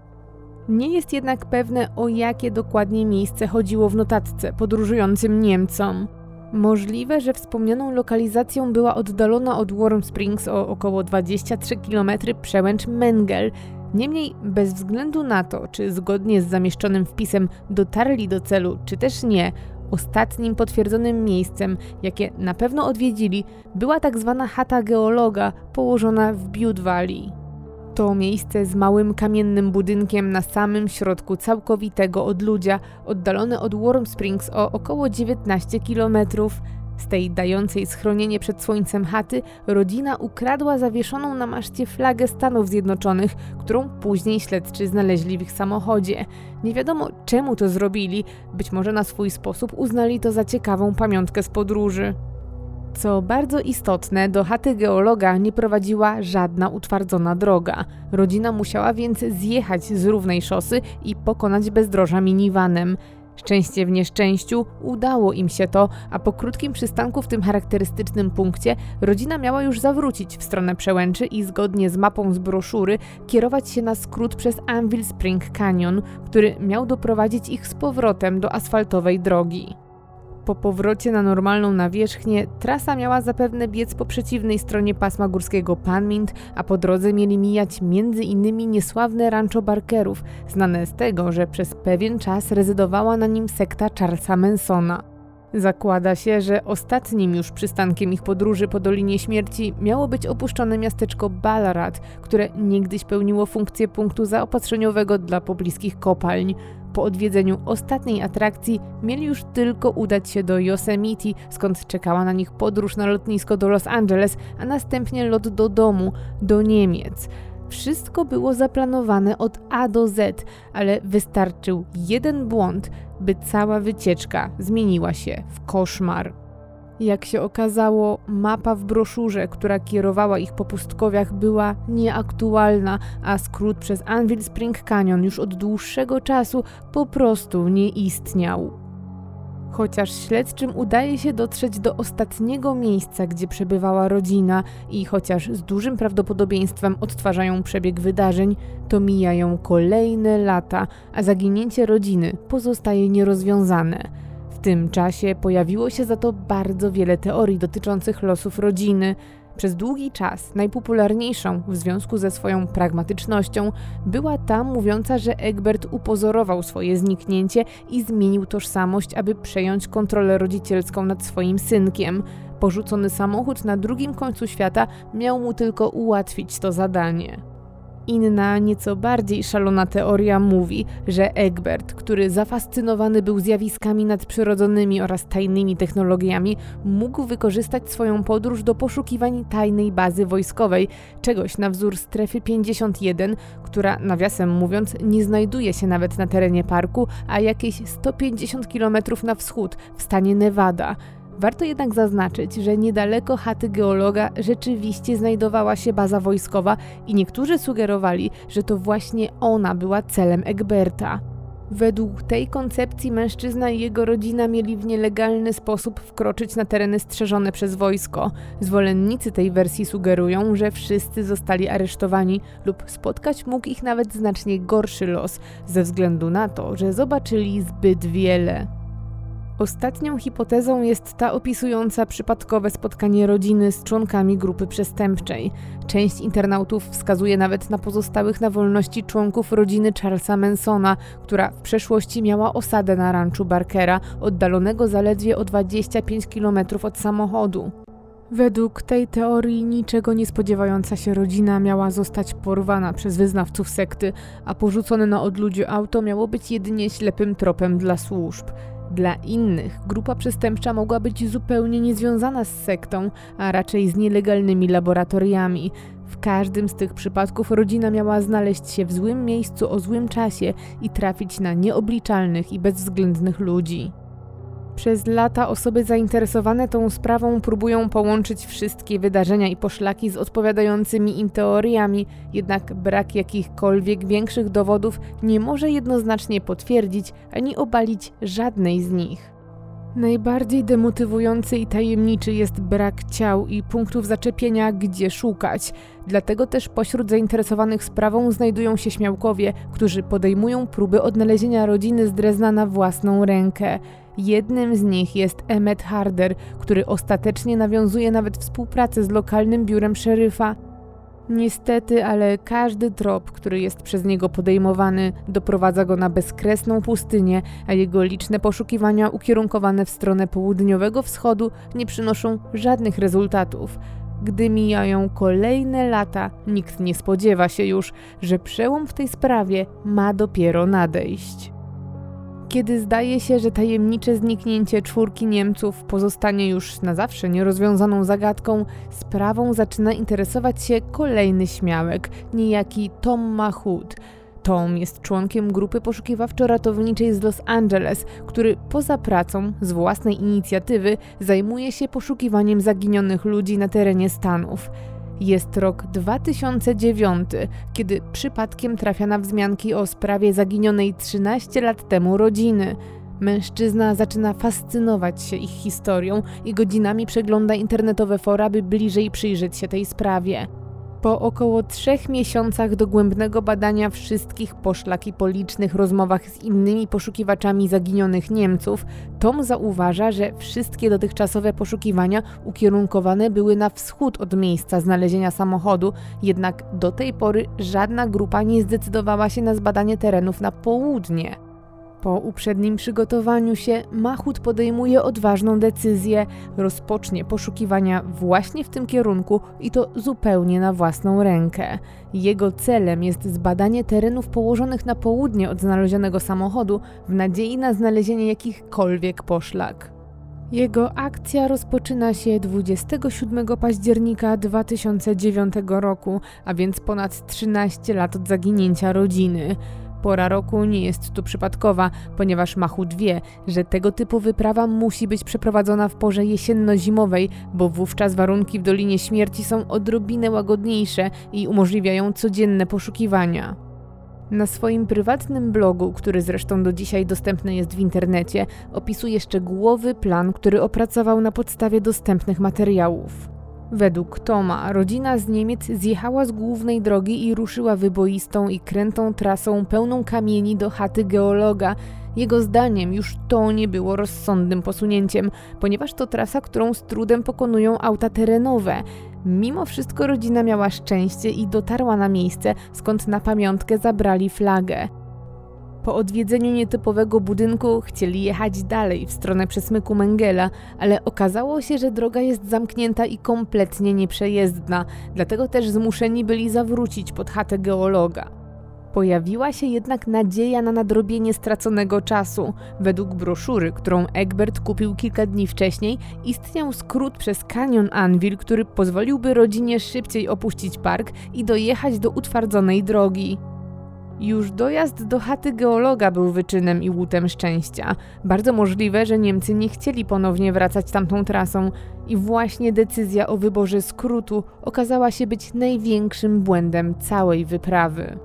Nie jest jednak pewne, o jakie dokładnie miejsce chodziło w notatce podróżującym Niemcom. Możliwe, że wspomnianą lokalizacją była oddalona od Warm Springs o około 23 km przełęcz Mengel, Niemniej, bez względu na to, czy zgodnie z zamieszczonym wpisem dotarli do celu, czy też nie, ostatnim potwierdzonym miejscem, jakie na pewno odwiedzili, była tak zwana chata geologa położona w Butte Valley. To miejsce z małym kamiennym budynkiem na samym środku całkowitego odludzia, oddalone od Warm Springs o około 19 kilometrów, z tej dającej schronienie przed słońcem chaty rodzina ukradła zawieszoną na maszcie flagę Stanów Zjednoczonych, którą później śledczy znaleźli w ich samochodzie. Nie wiadomo czemu to zrobili, być może na swój sposób uznali to za ciekawą pamiątkę z podróży. Co bardzo istotne, do chaty geologa nie prowadziła żadna utwardzona droga. Rodzina musiała więc zjechać z równej szosy i pokonać bezdroża minivanem. Szczęście w nieszczęściu udało im się to, a po krótkim przystanku w tym charakterystycznym punkcie rodzina miała już zawrócić w stronę przełęczy i zgodnie z mapą z broszury kierować się na skrót przez Anvil Spring Canyon, który miał doprowadzić ich z powrotem do asfaltowej drogi. Po powrocie na normalną nawierzchnię trasa miała zapewne biec po przeciwnej stronie pasma górskiego Panmint, a po drodze mieli mijać między innymi niesławne rancho Barkerów, znane z tego, że przez pewien czas rezydowała na nim sekta Charlesa Mansona. Zakłada się, że ostatnim już przystankiem ich podróży po Dolinie Śmierci miało być opuszczone miasteczko Ballarat, które niegdyś pełniło funkcję punktu zaopatrzeniowego dla pobliskich kopalń. Po odwiedzeniu ostatniej atrakcji mieli już tylko udać się do Yosemite, skąd czekała na nich podróż na lotnisko do Los Angeles, a następnie lot do domu, do Niemiec. Wszystko było zaplanowane od A do Z, ale wystarczył jeden błąd, by cała wycieczka zmieniła się w koszmar. Jak się okazało, mapa w broszurze, która kierowała ich po pustkowiach, była nieaktualna, a skrót przez Anvil Spring Canyon już od dłuższego czasu po prostu nie istniał. Chociaż śledczym udaje się dotrzeć do ostatniego miejsca, gdzie przebywała rodzina, i chociaż z dużym prawdopodobieństwem odtwarzają przebieg wydarzeń, to mijają kolejne lata, a zaginięcie rodziny pozostaje nierozwiązane tym czasie pojawiło się za to bardzo wiele teorii dotyczących losów rodziny. Przez długi czas najpopularniejszą w związku ze swoją pragmatycznością była ta mówiąca, że Egbert upozorował swoje zniknięcie i zmienił tożsamość, aby przejąć kontrolę rodzicielską nad swoim synkiem. Porzucony samochód na drugim końcu świata miał mu tylko ułatwić to zadanie. Inna, nieco bardziej szalona teoria mówi, że Egbert, który zafascynowany był zjawiskami nadprzyrodzonymi oraz tajnymi technologiami, mógł wykorzystać swoją podróż do poszukiwań tajnej bazy wojskowej, czegoś na wzór strefy 51, która nawiasem mówiąc nie znajduje się nawet na terenie parku, a jakieś 150 km na wschód w stanie Nevada. Warto jednak zaznaczyć, że niedaleko chaty geologa rzeczywiście znajdowała się baza wojskowa i niektórzy sugerowali, że to właśnie ona była celem Egberta. Według tej koncepcji mężczyzna i jego rodzina mieli w nielegalny sposób wkroczyć na tereny strzeżone przez wojsko. Zwolennicy tej wersji sugerują, że wszyscy zostali aresztowani lub spotkać mógł ich nawet znacznie gorszy los, ze względu na to, że zobaczyli zbyt wiele. Ostatnią hipotezą jest ta opisująca przypadkowe spotkanie rodziny z członkami grupy przestępczej. Część internautów wskazuje nawet na pozostałych na wolności członków rodziny Charlesa Mansona, która w przeszłości miała osadę na ranczu Barkera, oddalonego zaledwie o 25 km od samochodu. Według tej teorii niczego nie spodziewająca się rodzina miała zostać porwana przez wyznawców sekty, a porzucone na odludziu auto miało być jedynie ślepym tropem dla służb. Dla innych grupa przestępcza mogła być zupełnie niezwiązana z sektą, a raczej z nielegalnymi laboratoriami. W każdym z tych przypadków rodzina miała znaleźć się w złym miejscu o złym czasie i trafić na nieobliczalnych i bezwzględnych ludzi. Przez lata osoby zainteresowane tą sprawą próbują połączyć wszystkie wydarzenia i poszlaki z odpowiadającymi im teoriami, jednak brak jakichkolwiek większych dowodów nie może jednoznacznie potwierdzić ani obalić żadnej z nich. Najbardziej demotywujący i tajemniczy jest brak ciał i punktów zaczepienia, gdzie szukać. Dlatego też pośród zainteresowanych sprawą znajdują się śmiałkowie, którzy podejmują próby odnalezienia rodziny z Drezna na własną rękę. Jednym z nich jest Emmet Harder, który ostatecznie nawiązuje nawet współpracę z lokalnym biurem szeryfa. Niestety, ale każdy trop, który jest przez niego podejmowany, doprowadza go na bezkresną pustynię, a jego liczne poszukiwania ukierunkowane w stronę południowego wschodu nie przynoszą żadnych rezultatów. Gdy mijają kolejne lata, nikt nie spodziewa się już, że przełom w tej sprawie ma dopiero nadejść. Kiedy zdaje się, że tajemnicze zniknięcie czwórki Niemców pozostanie już na zawsze nierozwiązaną zagadką, sprawą zaczyna interesować się kolejny śmiałek, niejaki Tom Mahut. Tom jest członkiem grupy poszukiwawczo-ratowniczej z Los Angeles, który poza pracą, z własnej inicjatywy, zajmuje się poszukiwaniem zaginionych ludzi na terenie Stanów. Jest rok 2009, kiedy przypadkiem trafia na wzmianki o sprawie zaginionej 13 lat temu rodziny. Mężczyzna zaczyna fascynować się ich historią i godzinami przegląda internetowe fora, by bliżej przyjrzeć się tej sprawie. Po około trzech miesiącach dogłębnego badania wszystkich poszlak i po licznych rozmowach z innymi poszukiwaczami zaginionych Niemców, Tom zauważa, że wszystkie dotychczasowe poszukiwania ukierunkowane były na wschód od miejsca znalezienia samochodu, jednak do tej pory żadna grupa nie zdecydowała się na zbadanie terenów na południe. Po uprzednim przygotowaniu się, Mahut podejmuje odważną decyzję, rozpocznie poszukiwania właśnie w tym kierunku i to zupełnie na własną rękę. Jego celem jest zbadanie terenów położonych na południe od znalezionego samochodu w nadziei na znalezienie jakichkolwiek poszlak. Jego akcja rozpoczyna się 27 października 2009 roku, a więc ponad 13 lat od zaginięcia rodziny. Pora roku nie jest tu przypadkowa, ponieważ Mahut wie, że tego typu wyprawa musi być przeprowadzona w porze jesienno-zimowej, bo wówczas warunki w Dolinie Śmierci są odrobinę łagodniejsze i umożliwiają codzienne poszukiwania. Na swoim prywatnym blogu, który zresztą do dzisiaj dostępny jest w internecie, opisuje szczegółowy plan, który opracował na podstawie dostępnych materiałów. Według Toma, rodzina z Niemiec zjechała z głównej drogi i ruszyła wyboistą i krętą trasą pełną kamieni do chaty geologa. Jego zdaniem już to nie było rozsądnym posunięciem, ponieważ to trasa, którą z trudem pokonują auta terenowe. Mimo wszystko rodzina miała szczęście i dotarła na miejsce, skąd na pamiątkę zabrali flagę. Po odwiedzeniu nietypowego budynku chcieli jechać dalej w stronę przesmyku Mengela, ale okazało się, że droga jest zamknięta i kompletnie nieprzejezdna, dlatego też zmuszeni byli zawrócić pod chatę geologa. Pojawiła się jednak nadzieja na nadrobienie straconego czasu. Według broszury, którą Egbert kupił kilka dni wcześniej, istniał skrót przez kanion Anvil, który pozwoliłby rodzinie szybciej opuścić park i dojechać do utwardzonej drogi. Już dojazd do chaty geologa był wyczynem i łutem szczęścia. Bardzo możliwe, że Niemcy nie chcieli ponownie wracać tamtą trasą i właśnie decyzja o wyborze skrótu okazała się być największym błędem całej wyprawy.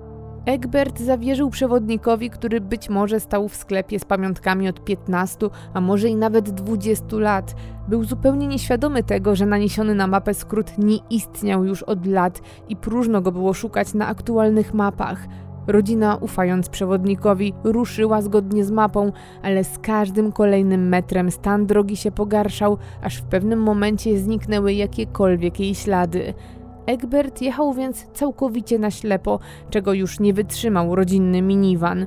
Egbert zawierzył przewodnikowi, który być może stał w sklepie z pamiątkami od 15, a może i nawet 20 lat. Był zupełnie nieświadomy tego, że naniesiony na mapę skrót nie istniał już od lat i próżno go było szukać na aktualnych mapach. Rodzina, ufając przewodnikowi, ruszyła zgodnie z mapą, ale z każdym kolejnym metrem stan drogi się pogarszał, aż w pewnym momencie zniknęły jakiekolwiek jej ślady. Egbert jechał więc całkowicie na ślepo, czego już nie wytrzymał rodzinny minivan.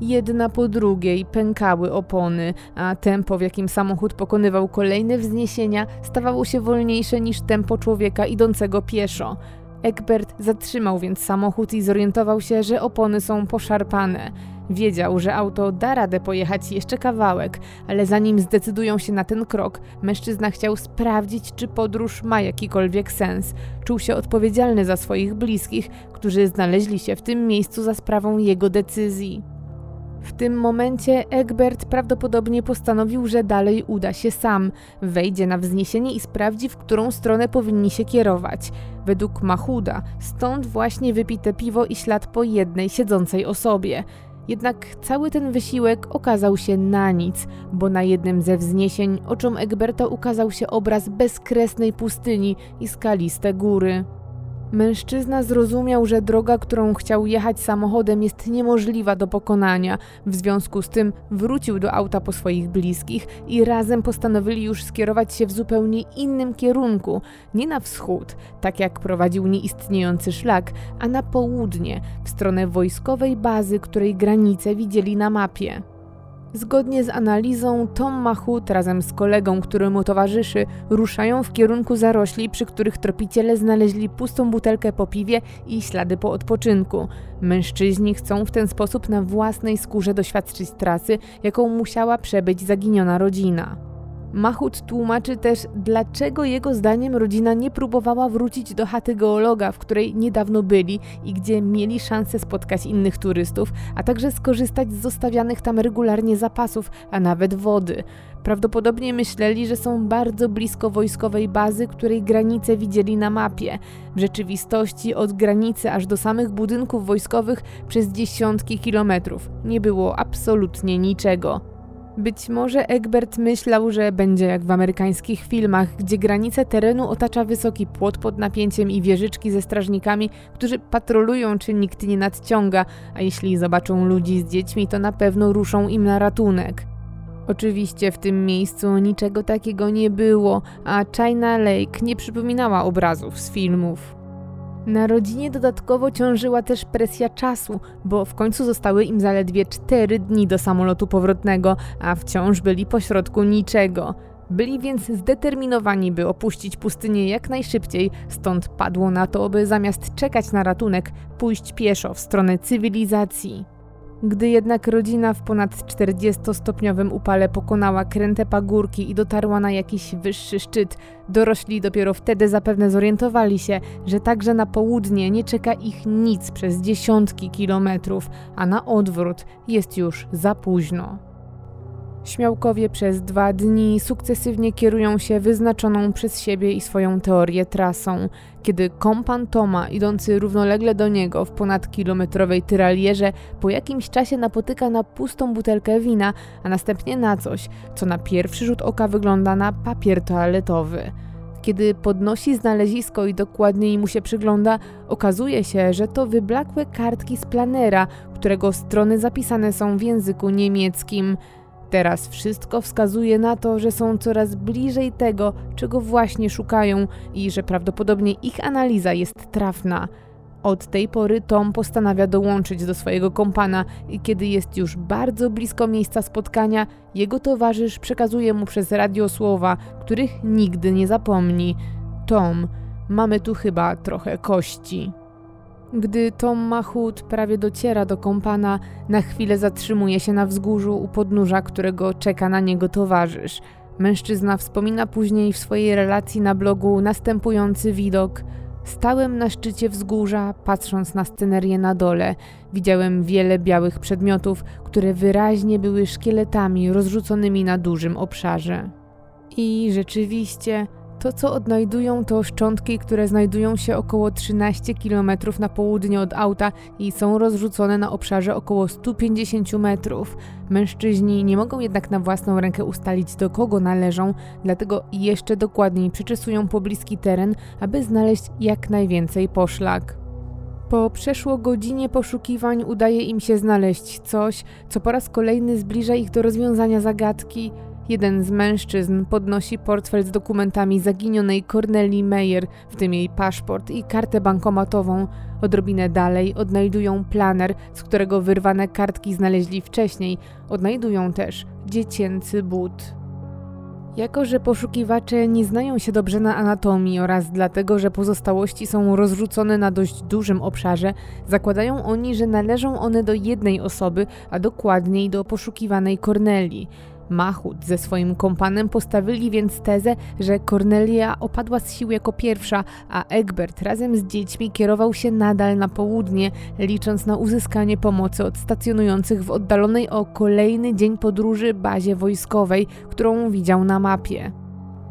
Jedna po drugiej pękały opony, a tempo, w jakim samochód pokonywał kolejne wzniesienia, stawało się wolniejsze niż tempo człowieka idącego pieszo. Egbert zatrzymał więc samochód i zorientował się, że opony są poszarpane. Wiedział, że auto da radę pojechać jeszcze kawałek, ale zanim zdecydują się na ten krok, mężczyzna chciał sprawdzić, czy podróż ma jakikolwiek sens. Czuł się odpowiedzialny za swoich bliskich, którzy znaleźli się w tym miejscu za sprawą jego decyzji. W tym momencie Egbert prawdopodobnie postanowił, że dalej uda się sam, wejdzie na wzniesienie i sprawdzi, w którą stronę powinni się kierować. Według Mahuda, stąd właśnie wypite piwo i ślad po jednej siedzącej osobie. Jednak cały ten wysiłek okazał się na nic, bo na jednym ze wzniesień oczom Egberta ukazał się obraz bezkresnej pustyni i skaliste góry. Mężczyzna zrozumiał, że droga, którą chciał jechać samochodem, jest niemożliwa do pokonania. W związku z tym wrócił do auta po swoich bliskich i razem postanowili już skierować się w zupełnie innym kierunku nie na wschód, tak jak prowadził nieistniejący szlak, a na południe, w stronę wojskowej bazy, której granice widzieli na mapie. Zgodnie z analizą, Tom Mahut razem z kolegą, który mu towarzyszy, ruszają w kierunku zarośli, przy których tropiciele znaleźli pustą butelkę po piwie i ślady po odpoczynku. Mężczyźni chcą w ten sposób na własnej skórze doświadczyć trasy, jaką musiała przebyć zaginiona rodzina. Mahut tłumaczy też, dlaczego jego zdaniem rodzina nie próbowała wrócić do chaty geologa, w której niedawno byli i gdzie mieli szansę spotkać innych turystów, a także skorzystać z zostawianych tam regularnie zapasów, a nawet wody. Prawdopodobnie myśleli, że są bardzo blisko wojskowej bazy, której granice widzieli na mapie. W rzeczywistości od granicy aż do samych budynków wojskowych przez dziesiątki kilometrów nie było absolutnie niczego. Być może Egbert myślał, że będzie jak w amerykańskich filmach, gdzie granice terenu otacza wysoki płot pod napięciem i wieżyczki ze strażnikami, którzy patrolują, czy nikt nie nadciąga, a jeśli zobaczą ludzi z dziećmi, to na pewno ruszą im na ratunek. Oczywiście w tym miejscu niczego takiego nie było, a China Lake nie przypominała obrazów z filmów. Na rodzinie dodatkowo ciążyła też presja czasu, bo w końcu zostały im zaledwie 4 dni do samolotu powrotnego, a wciąż byli pośrodku niczego. Byli więc zdeterminowani, by opuścić pustynię jak najszybciej, stąd padło na to, by zamiast czekać na ratunek, pójść pieszo w stronę cywilizacji. Gdy jednak rodzina w ponad 40-stopniowym upale pokonała kręte pagórki i dotarła na jakiś wyższy szczyt, dorośli dopiero wtedy zapewne zorientowali się, że także na południe nie czeka ich nic przez dziesiątki kilometrów, a na odwrót jest już za późno. Śmiałkowie przez dwa dni sukcesywnie kierują się wyznaczoną przez siebie i swoją teorię trasą, kiedy kompan Toma, idący równolegle do niego w ponadkilometrowej tyralierze, po jakimś czasie napotyka na pustą butelkę wina, a następnie na coś, co na pierwszy rzut oka wygląda na papier toaletowy. Kiedy podnosi znalezisko i dokładniej mu się przygląda, okazuje się, że to wyblakłe kartki z planera, którego strony zapisane są w języku niemieckim – Teraz wszystko wskazuje na to, że są coraz bliżej tego, czego właśnie szukają i że prawdopodobnie ich analiza jest trafna. Od tej pory Tom postanawia dołączyć do swojego kompana i kiedy jest już bardzo blisko miejsca spotkania, jego towarzysz przekazuje mu przez radio słowa, których nigdy nie zapomni. Tom, mamy tu chyba trochę kości. Gdy Tom Mahut prawie dociera do kompana, na chwilę zatrzymuje się na wzgórzu u podnóża, którego czeka na niego towarzysz. Mężczyzna wspomina później w swojej relacji na blogu następujący widok. Stałem na szczycie wzgórza, patrząc na scenerię na dole. Widziałem wiele białych przedmiotów, które wyraźnie były szkieletami rozrzuconymi na dużym obszarze. I rzeczywiście to, co odnajdują, to szczątki, które znajdują się około 13 km na południe od auta i są rozrzucone na obszarze około 150 metrów. Mężczyźni nie mogą jednak na własną rękę ustalić, do kogo należą, dlatego jeszcze dokładniej przeczesują pobliski teren, aby znaleźć jak najwięcej poszlak. Po przeszło godzinie poszukiwań udaje im się znaleźć coś, co po raz kolejny zbliża ich do rozwiązania zagadki. Jeden z mężczyzn podnosi portfel z dokumentami zaginionej Corneli Meyer, w tym jej paszport i kartę bankomatową. Odrobinę dalej odnajdują planer, z którego wyrwane kartki znaleźli wcześniej. Odnajdują też dziecięcy but. Jako, że poszukiwacze nie znają się dobrze na anatomii oraz dlatego, że pozostałości są rozrzucone na dość dużym obszarze, zakładają oni, że należą one do jednej osoby, a dokładniej do poszukiwanej Corneli. Mahut ze swoim kompanem postawili więc tezę, że Cornelia opadła z sił jako pierwsza, a Egbert razem z dziećmi kierował się nadal na południe, licząc na uzyskanie pomocy od stacjonujących w oddalonej o kolejny dzień podróży bazie wojskowej, którą widział na mapie.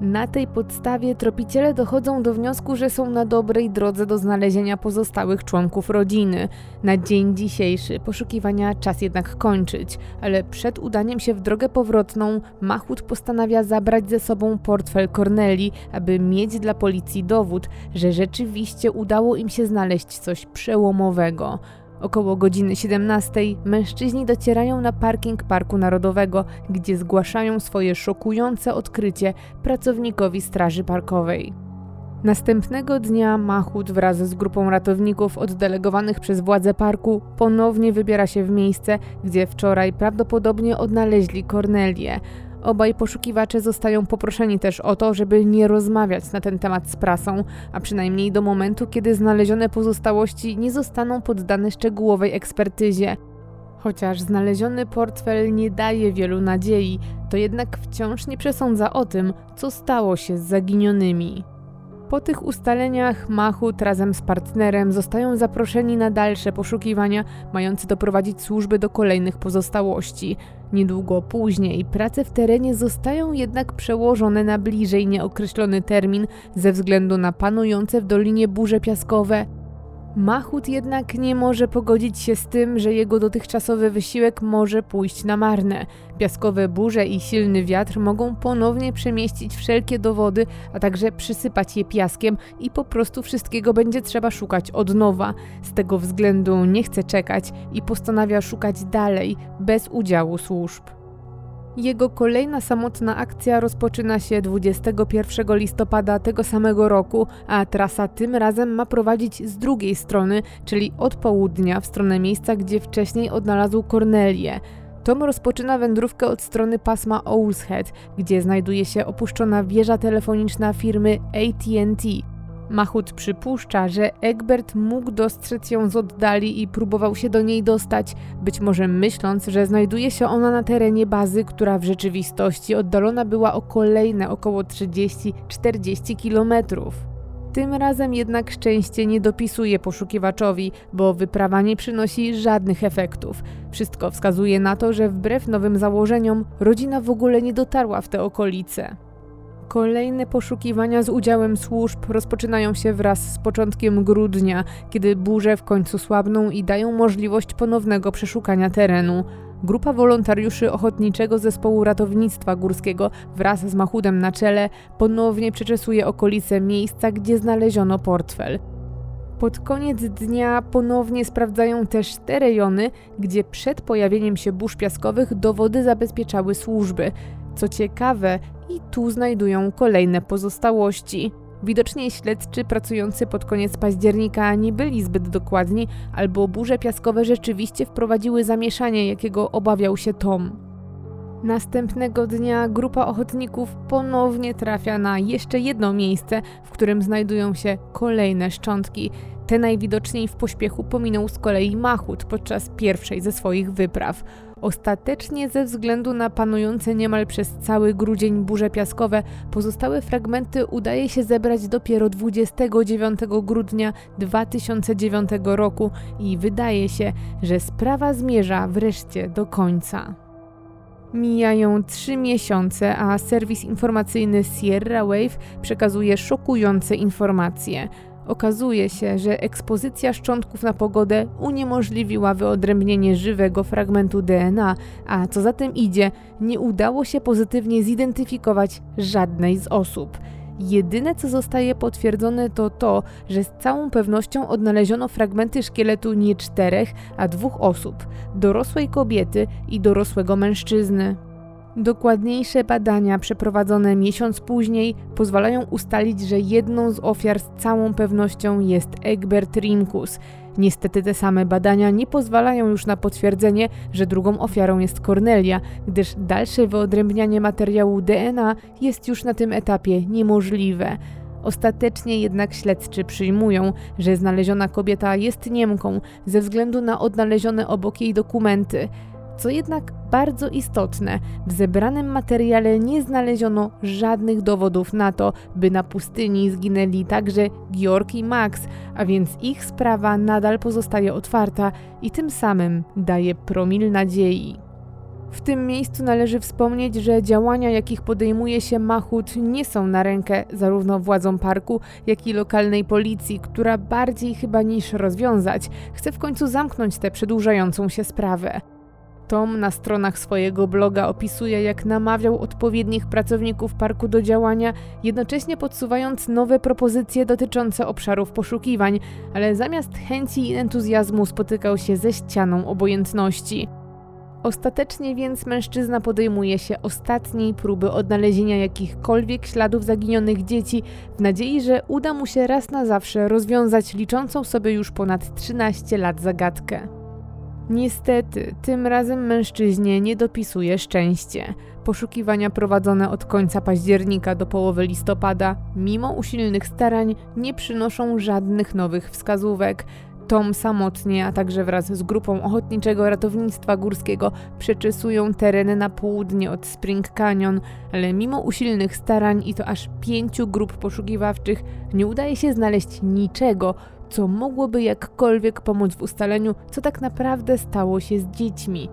Na tej podstawie tropiciele dochodzą do wniosku, że są na dobrej drodze do znalezienia pozostałych członków rodziny. Na dzień dzisiejszy poszukiwania czas jednak kończyć, ale przed udaniem się w drogę powrotną Mahut postanawia zabrać ze sobą portfel Corneli, aby mieć dla policji dowód, że rzeczywiście udało im się znaleźć coś przełomowego. Około godziny 17 mężczyźni docierają na parking Parku Narodowego, gdzie zgłaszają swoje szokujące odkrycie pracownikowi Straży Parkowej. Następnego dnia Mahut wraz z grupą ratowników oddelegowanych przez władze parku ponownie wybiera się w miejsce, gdzie wczoraj prawdopodobnie odnaleźli Cornelię. Obaj poszukiwacze zostają poproszeni też o to, żeby nie rozmawiać na ten temat z prasą, a przynajmniej do momentu, kiedy znalezione pozostałości nie zostaną poddane szczegółowej ekspertyzie. Chociaż znaleziony portfel nie daje wielu nadziei, to jednak wciąż nie przesądza o tym, co stało się z zaginionymi. Po tych ustaleniach Mahut razem z partnerem zostają zaproszeni na dalsze poszukiwania, mające doprowadzić służby do kolejnych pozostałości. Niedługo później prace w terenie zostają jednak przełożone na bliżej nieokreślony termin ze względu na panujące w dolinie burze piaskowe Mahut jednak nie może pogodzić się z tym, że jego dotychczasowy wysiłek może pójść na marne. Piaskowe burze i silny wiatr mogą ponownie przemieścić wszelkie dowody, a także przysypać je piaskiem i po prostu wszystkiego będzie trzeba szukać od nowa. Z tego względu nie chce czekać i postanawia szukać dalej, bez udziału służb. Jego kolejna samotna akcja rozpoczyna się 21 listopada tego samego roku, a trasa tym razem ma prowadzić z drugiej strony, czyli od południa w stronę miejsca, gdzie wcześniej odnalazł Cornelię. Tom rozpoczyna wędrówkę od strony pasma Owl's Head, gdzie znajduje się opuszczona wieża telefoniczna firmy AT&T. Mahut przypuszcza, że Egbert mógł dostrzec ją z oddali i próbował się do niej dostać, być może myśląc, że znajduje się ona na terenie bazy, która w rzeczywistości oddalona była o kolejne około 30-40 kilometrów. Tym razem jednak szczęście nie dopisuje poszukiwaczowi, bo wyprawa nie przynosi żadnych efektów. Wszystko wskazuje na to, że wbrew nowym założeniom rodzina w ogóle nie dotarła w te okolice. Kolejne poszukiwania z udziałem służb rozpoczynają się wraz z początkiem grudnia, kiedy burze w końcu słabną i dają możliwość ponownego przeszukania terenu. Grupa wolontariuszy Ochotniczego Zespołu Ratownictwa Górskiego wraz z Machudem na czele ponownie przeczesuje okolice miejsca, gdzie znaleziono portfel. Pod koniec dnia ponownie sprawdzają też te rejony, gdzie przed pojawieniem się burz piaskowych dowody zabezpieczały służby. Co ciekawe, i tu znajdują kolejne pozostałości. Widocznie śledczy pracujący pod koniec października nie byli zbyt dokładni, albo burze piaskowe rzeczywiście wprowadziły zamieszanie, jakiego obawiał się Tom. Następnego dnia grupa ochotników ponownie trafia na jeszcze jedno miejsce, w którym znajdują się kolejne szczątki. Te najwidoczniej w pośpiechu pominął z kolei Mahut podczas pierwszej ze swoich wypraw. Ostatecznie ze względu na panujące niemal przez cały grudzień burze piaskowe, pozostałe fragmenty udaje się zebrać dopiero 29 grudnia 2009 roku i wydaje się, że sprawa zmierza wreszcie do końca. Mijają trzy miesiące, a serwis informacyjny Sierra Wave przekazuje szokujące informacje. Okazuje się, że ekspozycja szczątków na pogodę uniemożliwiła wyodrębnienie żywego fragmentu DNA, a co za tym idzie, nie udało się pozytywnie zidentyfikować żadnej z osób. Jedyne co zostaje potwierdzone to to, że z całą pewnością odnaleziono fragmenty szkieletu nie czterech, a dwóch osób dorosłej kobiety i dorosłego mężczyzny. Dokładniejsze badania przeprowadzone miesiąc później pozwalają ustalić, że jedną z ofiar z całą pewnością jest Egbert Rimkus. Niestety te same badania nie pozwalają już na potwierdzenie, że drugą ofiarą jest Cornelia, gdyż dalsze wyodrębnianie materiału DNA jest już na tym etapie niemożliwe. Ostatecznie jednak śledczy przyjmują, że znaleziona kobieta jest Niemką ze względu na odnalezione obok jej dokumenty. Co jednak bardzo istotne, w zebranym materiale nie znaleziono żadnych dowodów na to, by na pustyni zginęli także Georg i Max, a więc ich sprawa nadal pozostaje otwarta i tym samym daje promil nadziei. W tym miejscu należy wspomnieć, że działania, jakich podejmuje się Mahut, nie są na rękę zarówno władzom parku, jak i lokalnej policji, która bardziej chyba niż rozwiązać, chce w końcu zamknąć tę przedłużającą się sprawę. Tom na stronach swojego bloga opisuje, jak namawiał odpowiednich pracowników parku do działania, jednocześnie podsuwając nowe propozycje dotyczące obszarów poszukiwań, ale zamiast chęci i entuzjazmu spotykał się ze ścianą obojętności. Ostatecznie więc mężczyzna podejmuje się ostatniej próby odnalezienia jakichkolwiek śladów zaginionych dzieci, w nadziei, że uda mu się raz na zawsze rozwiązać liczącą sobie już ponad 13 lat zagadkę. Niestety, tym razem mężczyźnie nie dopisuje szczęście. Poszukiwania prowadzone od końca października do połowy listopada, mimo usilnych starań, nie przynoszą żadnych nowych wskazówek. Tom samotnie, a także wraz z grupą Ochotniczego Ratownictwa Górskiego przeczesują tereny na południe od Spring Canyon, ale mimo usilnych starań i to aż pięciu grup poszukiwawczych nie udaje się znaleźć niczego, co mogłoby jakkolwiek pomóc w ustaleniu, co tak naprawdę stało się z dziećmi.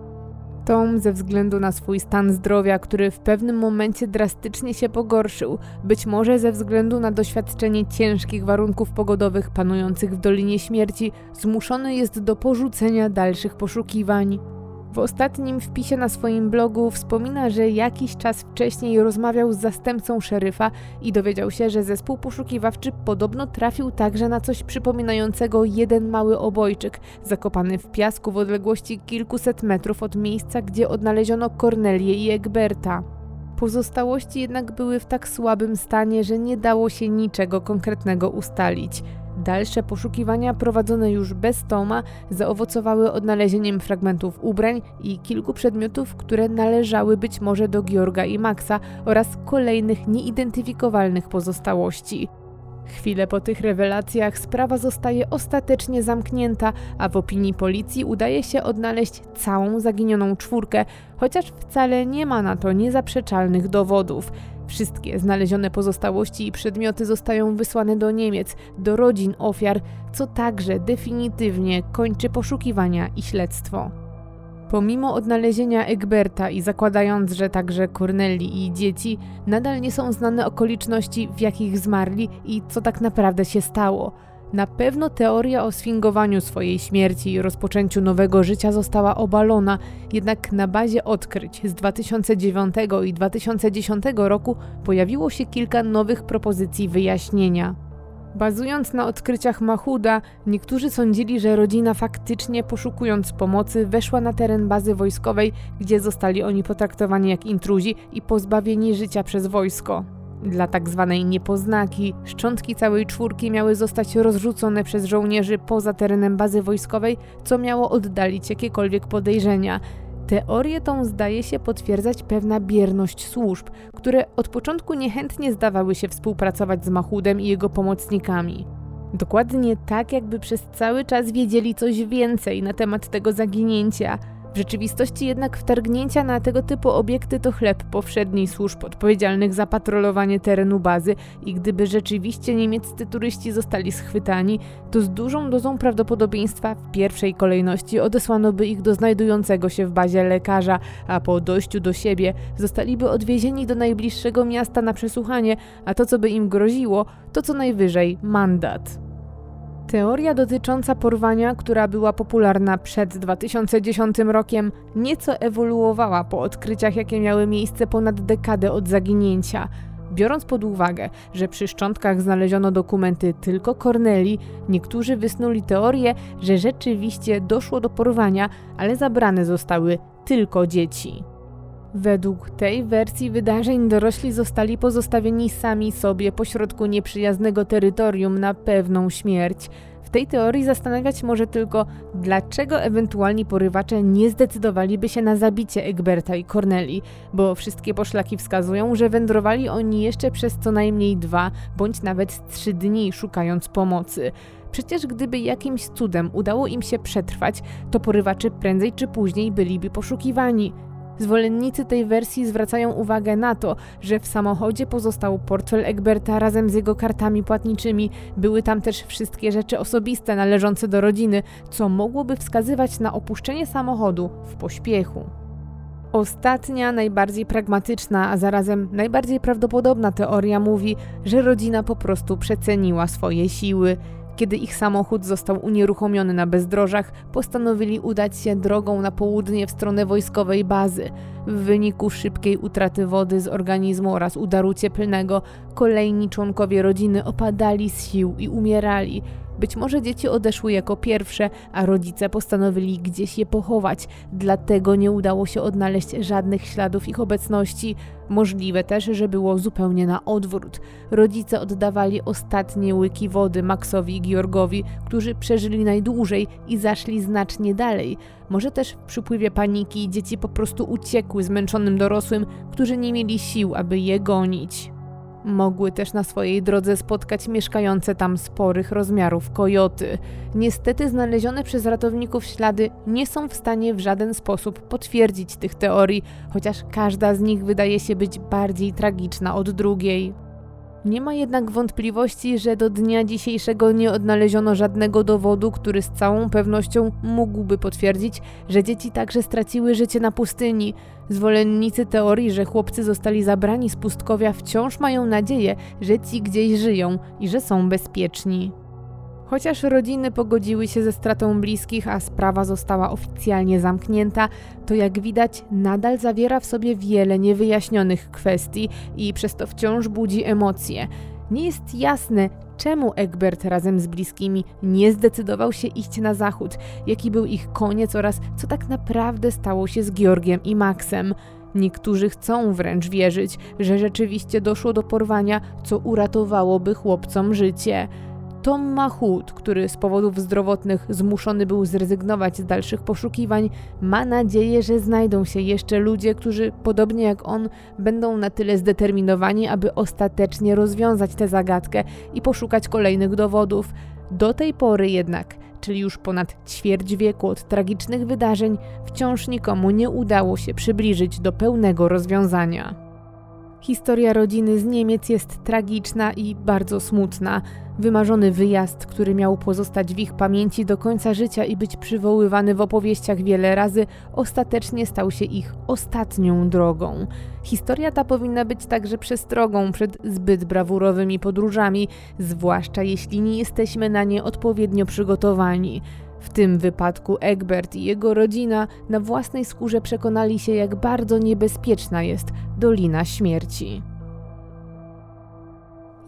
Tom, ze względu na swój stan zdrowia, który w pewnym momencie drastycznie się pogorszył, być może ze względu na doświadczenie ciężkich warunków pogodowych panujących w Dolinie Śmierci, zmuszony jest do porzucenia dalszych poszukiwań. W ostatnim wpisie na swoim blogu wspomina, że jakiś czas wcześniej rozmawiał z zastępcą szeryfa i dowiedział się, że zespół poszukiwawczy podobno trafił także na coś przypominającego jeden mały obojczyk, zakopany w piasku w odległości kilkuset metrów od miejsca, gdzie odnaleziono Cornelię i Egberta. Pozostałości jednak były w tak słabym stanie, że nie dało się niczego konkretnego ustalić. Dalsze poszukiwania prowadzone już bez Toma zaowocowały odnalezieniem fragmentów ubrań i kilku przedmiotów, które należały być może do Georga i Maxa oraz kolejnych nieidentyfikowalnych pozostałości. Chwilę po tych rewelacjach sprawa zostaje ostatecznie zamknięta, a w opinii policji udaje się odnaleźć całą zaginioną czwórkę, chociaż wcale nie ma na to niezaprzeczalnych dowodów. Wszystkie znalezione pozostałości i przedmioty zostają wysłane do Niemiec, do rodzin ofiar, co także definitywnie kończy poszukiwania i śledztwo. Pomimo odnalezienia Egberta i zakładając, że także Corneli i dzieci, nadal nie są znane okoliczności, w jakich zmarli i co tak naprawdę się stało. Na pewno teoria o sfingowaniu swojej śmierci i rozpoczęciu nowego życia została obalona, jednak na bazie odkryć z 2009 i 2010 roku pojawiło się kilka nowych propozycji wyjaśnienia. Bazując na odkryciach Mahuda, niektórzy sądzili, że rodzina faktycznie poszukując pomocy weszła na teren bazy wojskowej, gdzie zostali oni potraktowani jak intruzi i pozbawieni życia przez wojsko. Dla tak zwanej niepoznaki, szczątki całej czwórki miały zostać rozrzucone przez żołnierzy poza terenem bazy wojskowej, co miało oddalić jakiekolwiek podejrzenia. Teorię tą zdaje się potwierdzać pewna bierność służb, które od początku niechętnie zdawały się współpracować z Mahudem i jego pomocnikami. Dokładnie tak, jakby przez cały czas wiedzieli coś więcej na temat tego zaginięcia – rzeczywistości jednak wtargnięcia na tego typu obiekty to chleb powszedni służb odpowiedzialnych za patrolowanie terenu bazy i gdyby rzeczywiście niemieccy turyści zostali schwytani, to z dużą dozą prawdopodobieństwa w pierwszej kolejności odesłano by ich do znajdującego się w bazie lekarza, a po dojściu do siebie zostaliby odwiezieni do najbliższego miasta na przesłuchanie, a to co by im groziło, to co najwyżej mandat. Teoria dotycząca porwania, która była popularna przed 2010 rokiem, nieco ewoluowała po odkryciach, jakie miały miejsce ponad dekadę od zaginięcia. Biorąc pod uwagę, że przy szczątkach znaleziono dokumenty tylko Corneli, niektórzy wysnuli teorię, że rzeczywiście doszło do porwania, ale zabrane zostały tylko dzieci. Według tej wersji wydarzeń dorośli zostali pozostawieni sami sobie pośrodku nieprzyjaznego terytorium na pewną śmierć. W tej teorii zastanawiać może tylko, dlaczego ewentualni porywacze nie zdecydowaliby się na zabicie Egberta i Corneli, bo wszystkie poszlaki wskazują, że wędrowali oni jeszcze przez co najmniej dwa bądź nawet trzy dni szukając pomocy. Przecież gdyby jakimś cudem udało im się przetrwać, to porywacze prędzej czy później byliby poszukiwani. Zwolennicy tej wersji zwracają uwagę na to, że w samochodzie pozostał portfel Egberta razem z jego kartami płatniczymi. Były tam też wszystkie rzeczy osobiste należące do rodziny, co mogłoby wskazywać na opuszczenie samochodu w pośpiechu. Ostatnia, najbardziej pragmatyczna, a zarazem najbardziej prawdopodobna teoria mówi, że rodzina po prostu przeceniła swoje siły. Kiedy ich samochód został unieruchomiony na bezdrożach, postanowili udać się drogą na południe w stronę wojskowej bazy. W wyniku szybkiej utraty wody z organizmu oraz udaru cieplnego, kolejni członkowie rodziny opadali z sił i umierali. Być może dzieci odeszły jako pierwsze, a rodzice postanowili gdzieś je pochować, dlatego nie udało się odnaleźć żadnych śladów ich obecności. Możliwe też, że było zupełnie na odwrót. Rodzice oddawali ostatnie łyki wody Maxowi i Georgowi, którzy przeżyli najdłużej i zaszli znacznie dalej. Może też w przypływie paniki dzieci po prostu uciekły zmęczonym dorosłym, którzy nie mieli sił, aby je gonić. Mogły też na swojej drodze spotkać mieszkające tam sporych rozmiarów kojoty. Niestety znalezione przez ratowników ślady nie są w stanie w żaden sposób potwierdzić tych teorii, chociaż każda z nich wydaje się być bardziej tragiczna od drugiej. Nie ma jednak wątpliwości, że do dnia dzisiejszego nie odnaleziono żadnego dowodu, który z całą pewnością mógłby potwierdzić, że dzieci także straciły życie na pustyni. Zwolennicy teorii, że chłopcy zostali zabrani z pustkowia, wciąż mają nadzieję, że ci gdzieś żyją i że są bezpieczni. Chociaż rodziny pogodziły się ze stratą bliskich, a sprawa została oficjalnie zamknięta, to jak widać nadal zawiera w sobie wiele niewyjaśnionych kwestii i przez to wciąż budzi emocje. Nie jest jasne, czemu Egbert razem z bliskimi nie zdecydował się iść na zachód, jaki był ich koniec oraz co tak naprawdę stało się z Georgiem i Maxem. Niektórzy chcą wręcz wierzyć, że rzeczywiście doszło do porwania, co uratowałoby chłopcom życie. Tom Mahut, który z powodów zdrowotnych zmuszony był zrezygnować z dalszych poszukiwań, ma nadzieję, że znajdą się jeszcze ludzie, którzy, podobnie jak on, będą na tyle zdeterminowani, aby ostatecznie rozwiązać tę zagadkę i poszukać kolejnych dowodów. Do tej pory jednak, czyli już ponad ćwierć wieku od tragicznych wydarzeń, wciąż nikomu nie udało się przybliżyć do pełnego rozwiązania. Historia rodziny z Niemiec jest tragiczna i bardzo smutna. Wymarzony wyjazd, który miał pozostać w ich pamięci do końca życia i być przywoływany w opowieściach wiele razy, ostatecznie stał się ich ostatnią drogą. Historia ta powinna być także przestrogą przed zbyt brawurowymi podróżami, zwłaszcza jeśli nie jesteśmy na nie odpowiednio przygotowani. W tym wypadku Egbert i jego rodzina na własnej skórze przekonali się, jak bardzo niebezpieczna jest Dolina Śmierci.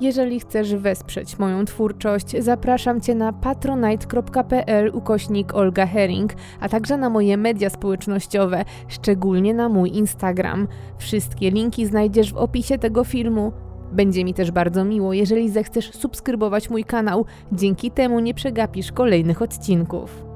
Jeżeli chcesz wesprzeć moją twórczość, zapraszam Cię na patronite.pl ukośnik Olga Herring, a także na moje media społecznościowe, szczególnie na mój Instagram. Wszystkie linki znajdziesz w opisie tego filmu. Będzie mi też bardzo miło, jeżeli zechcesz subskrybować mój kanał, dzięki temu nie przegapisz kolejnych odcinków.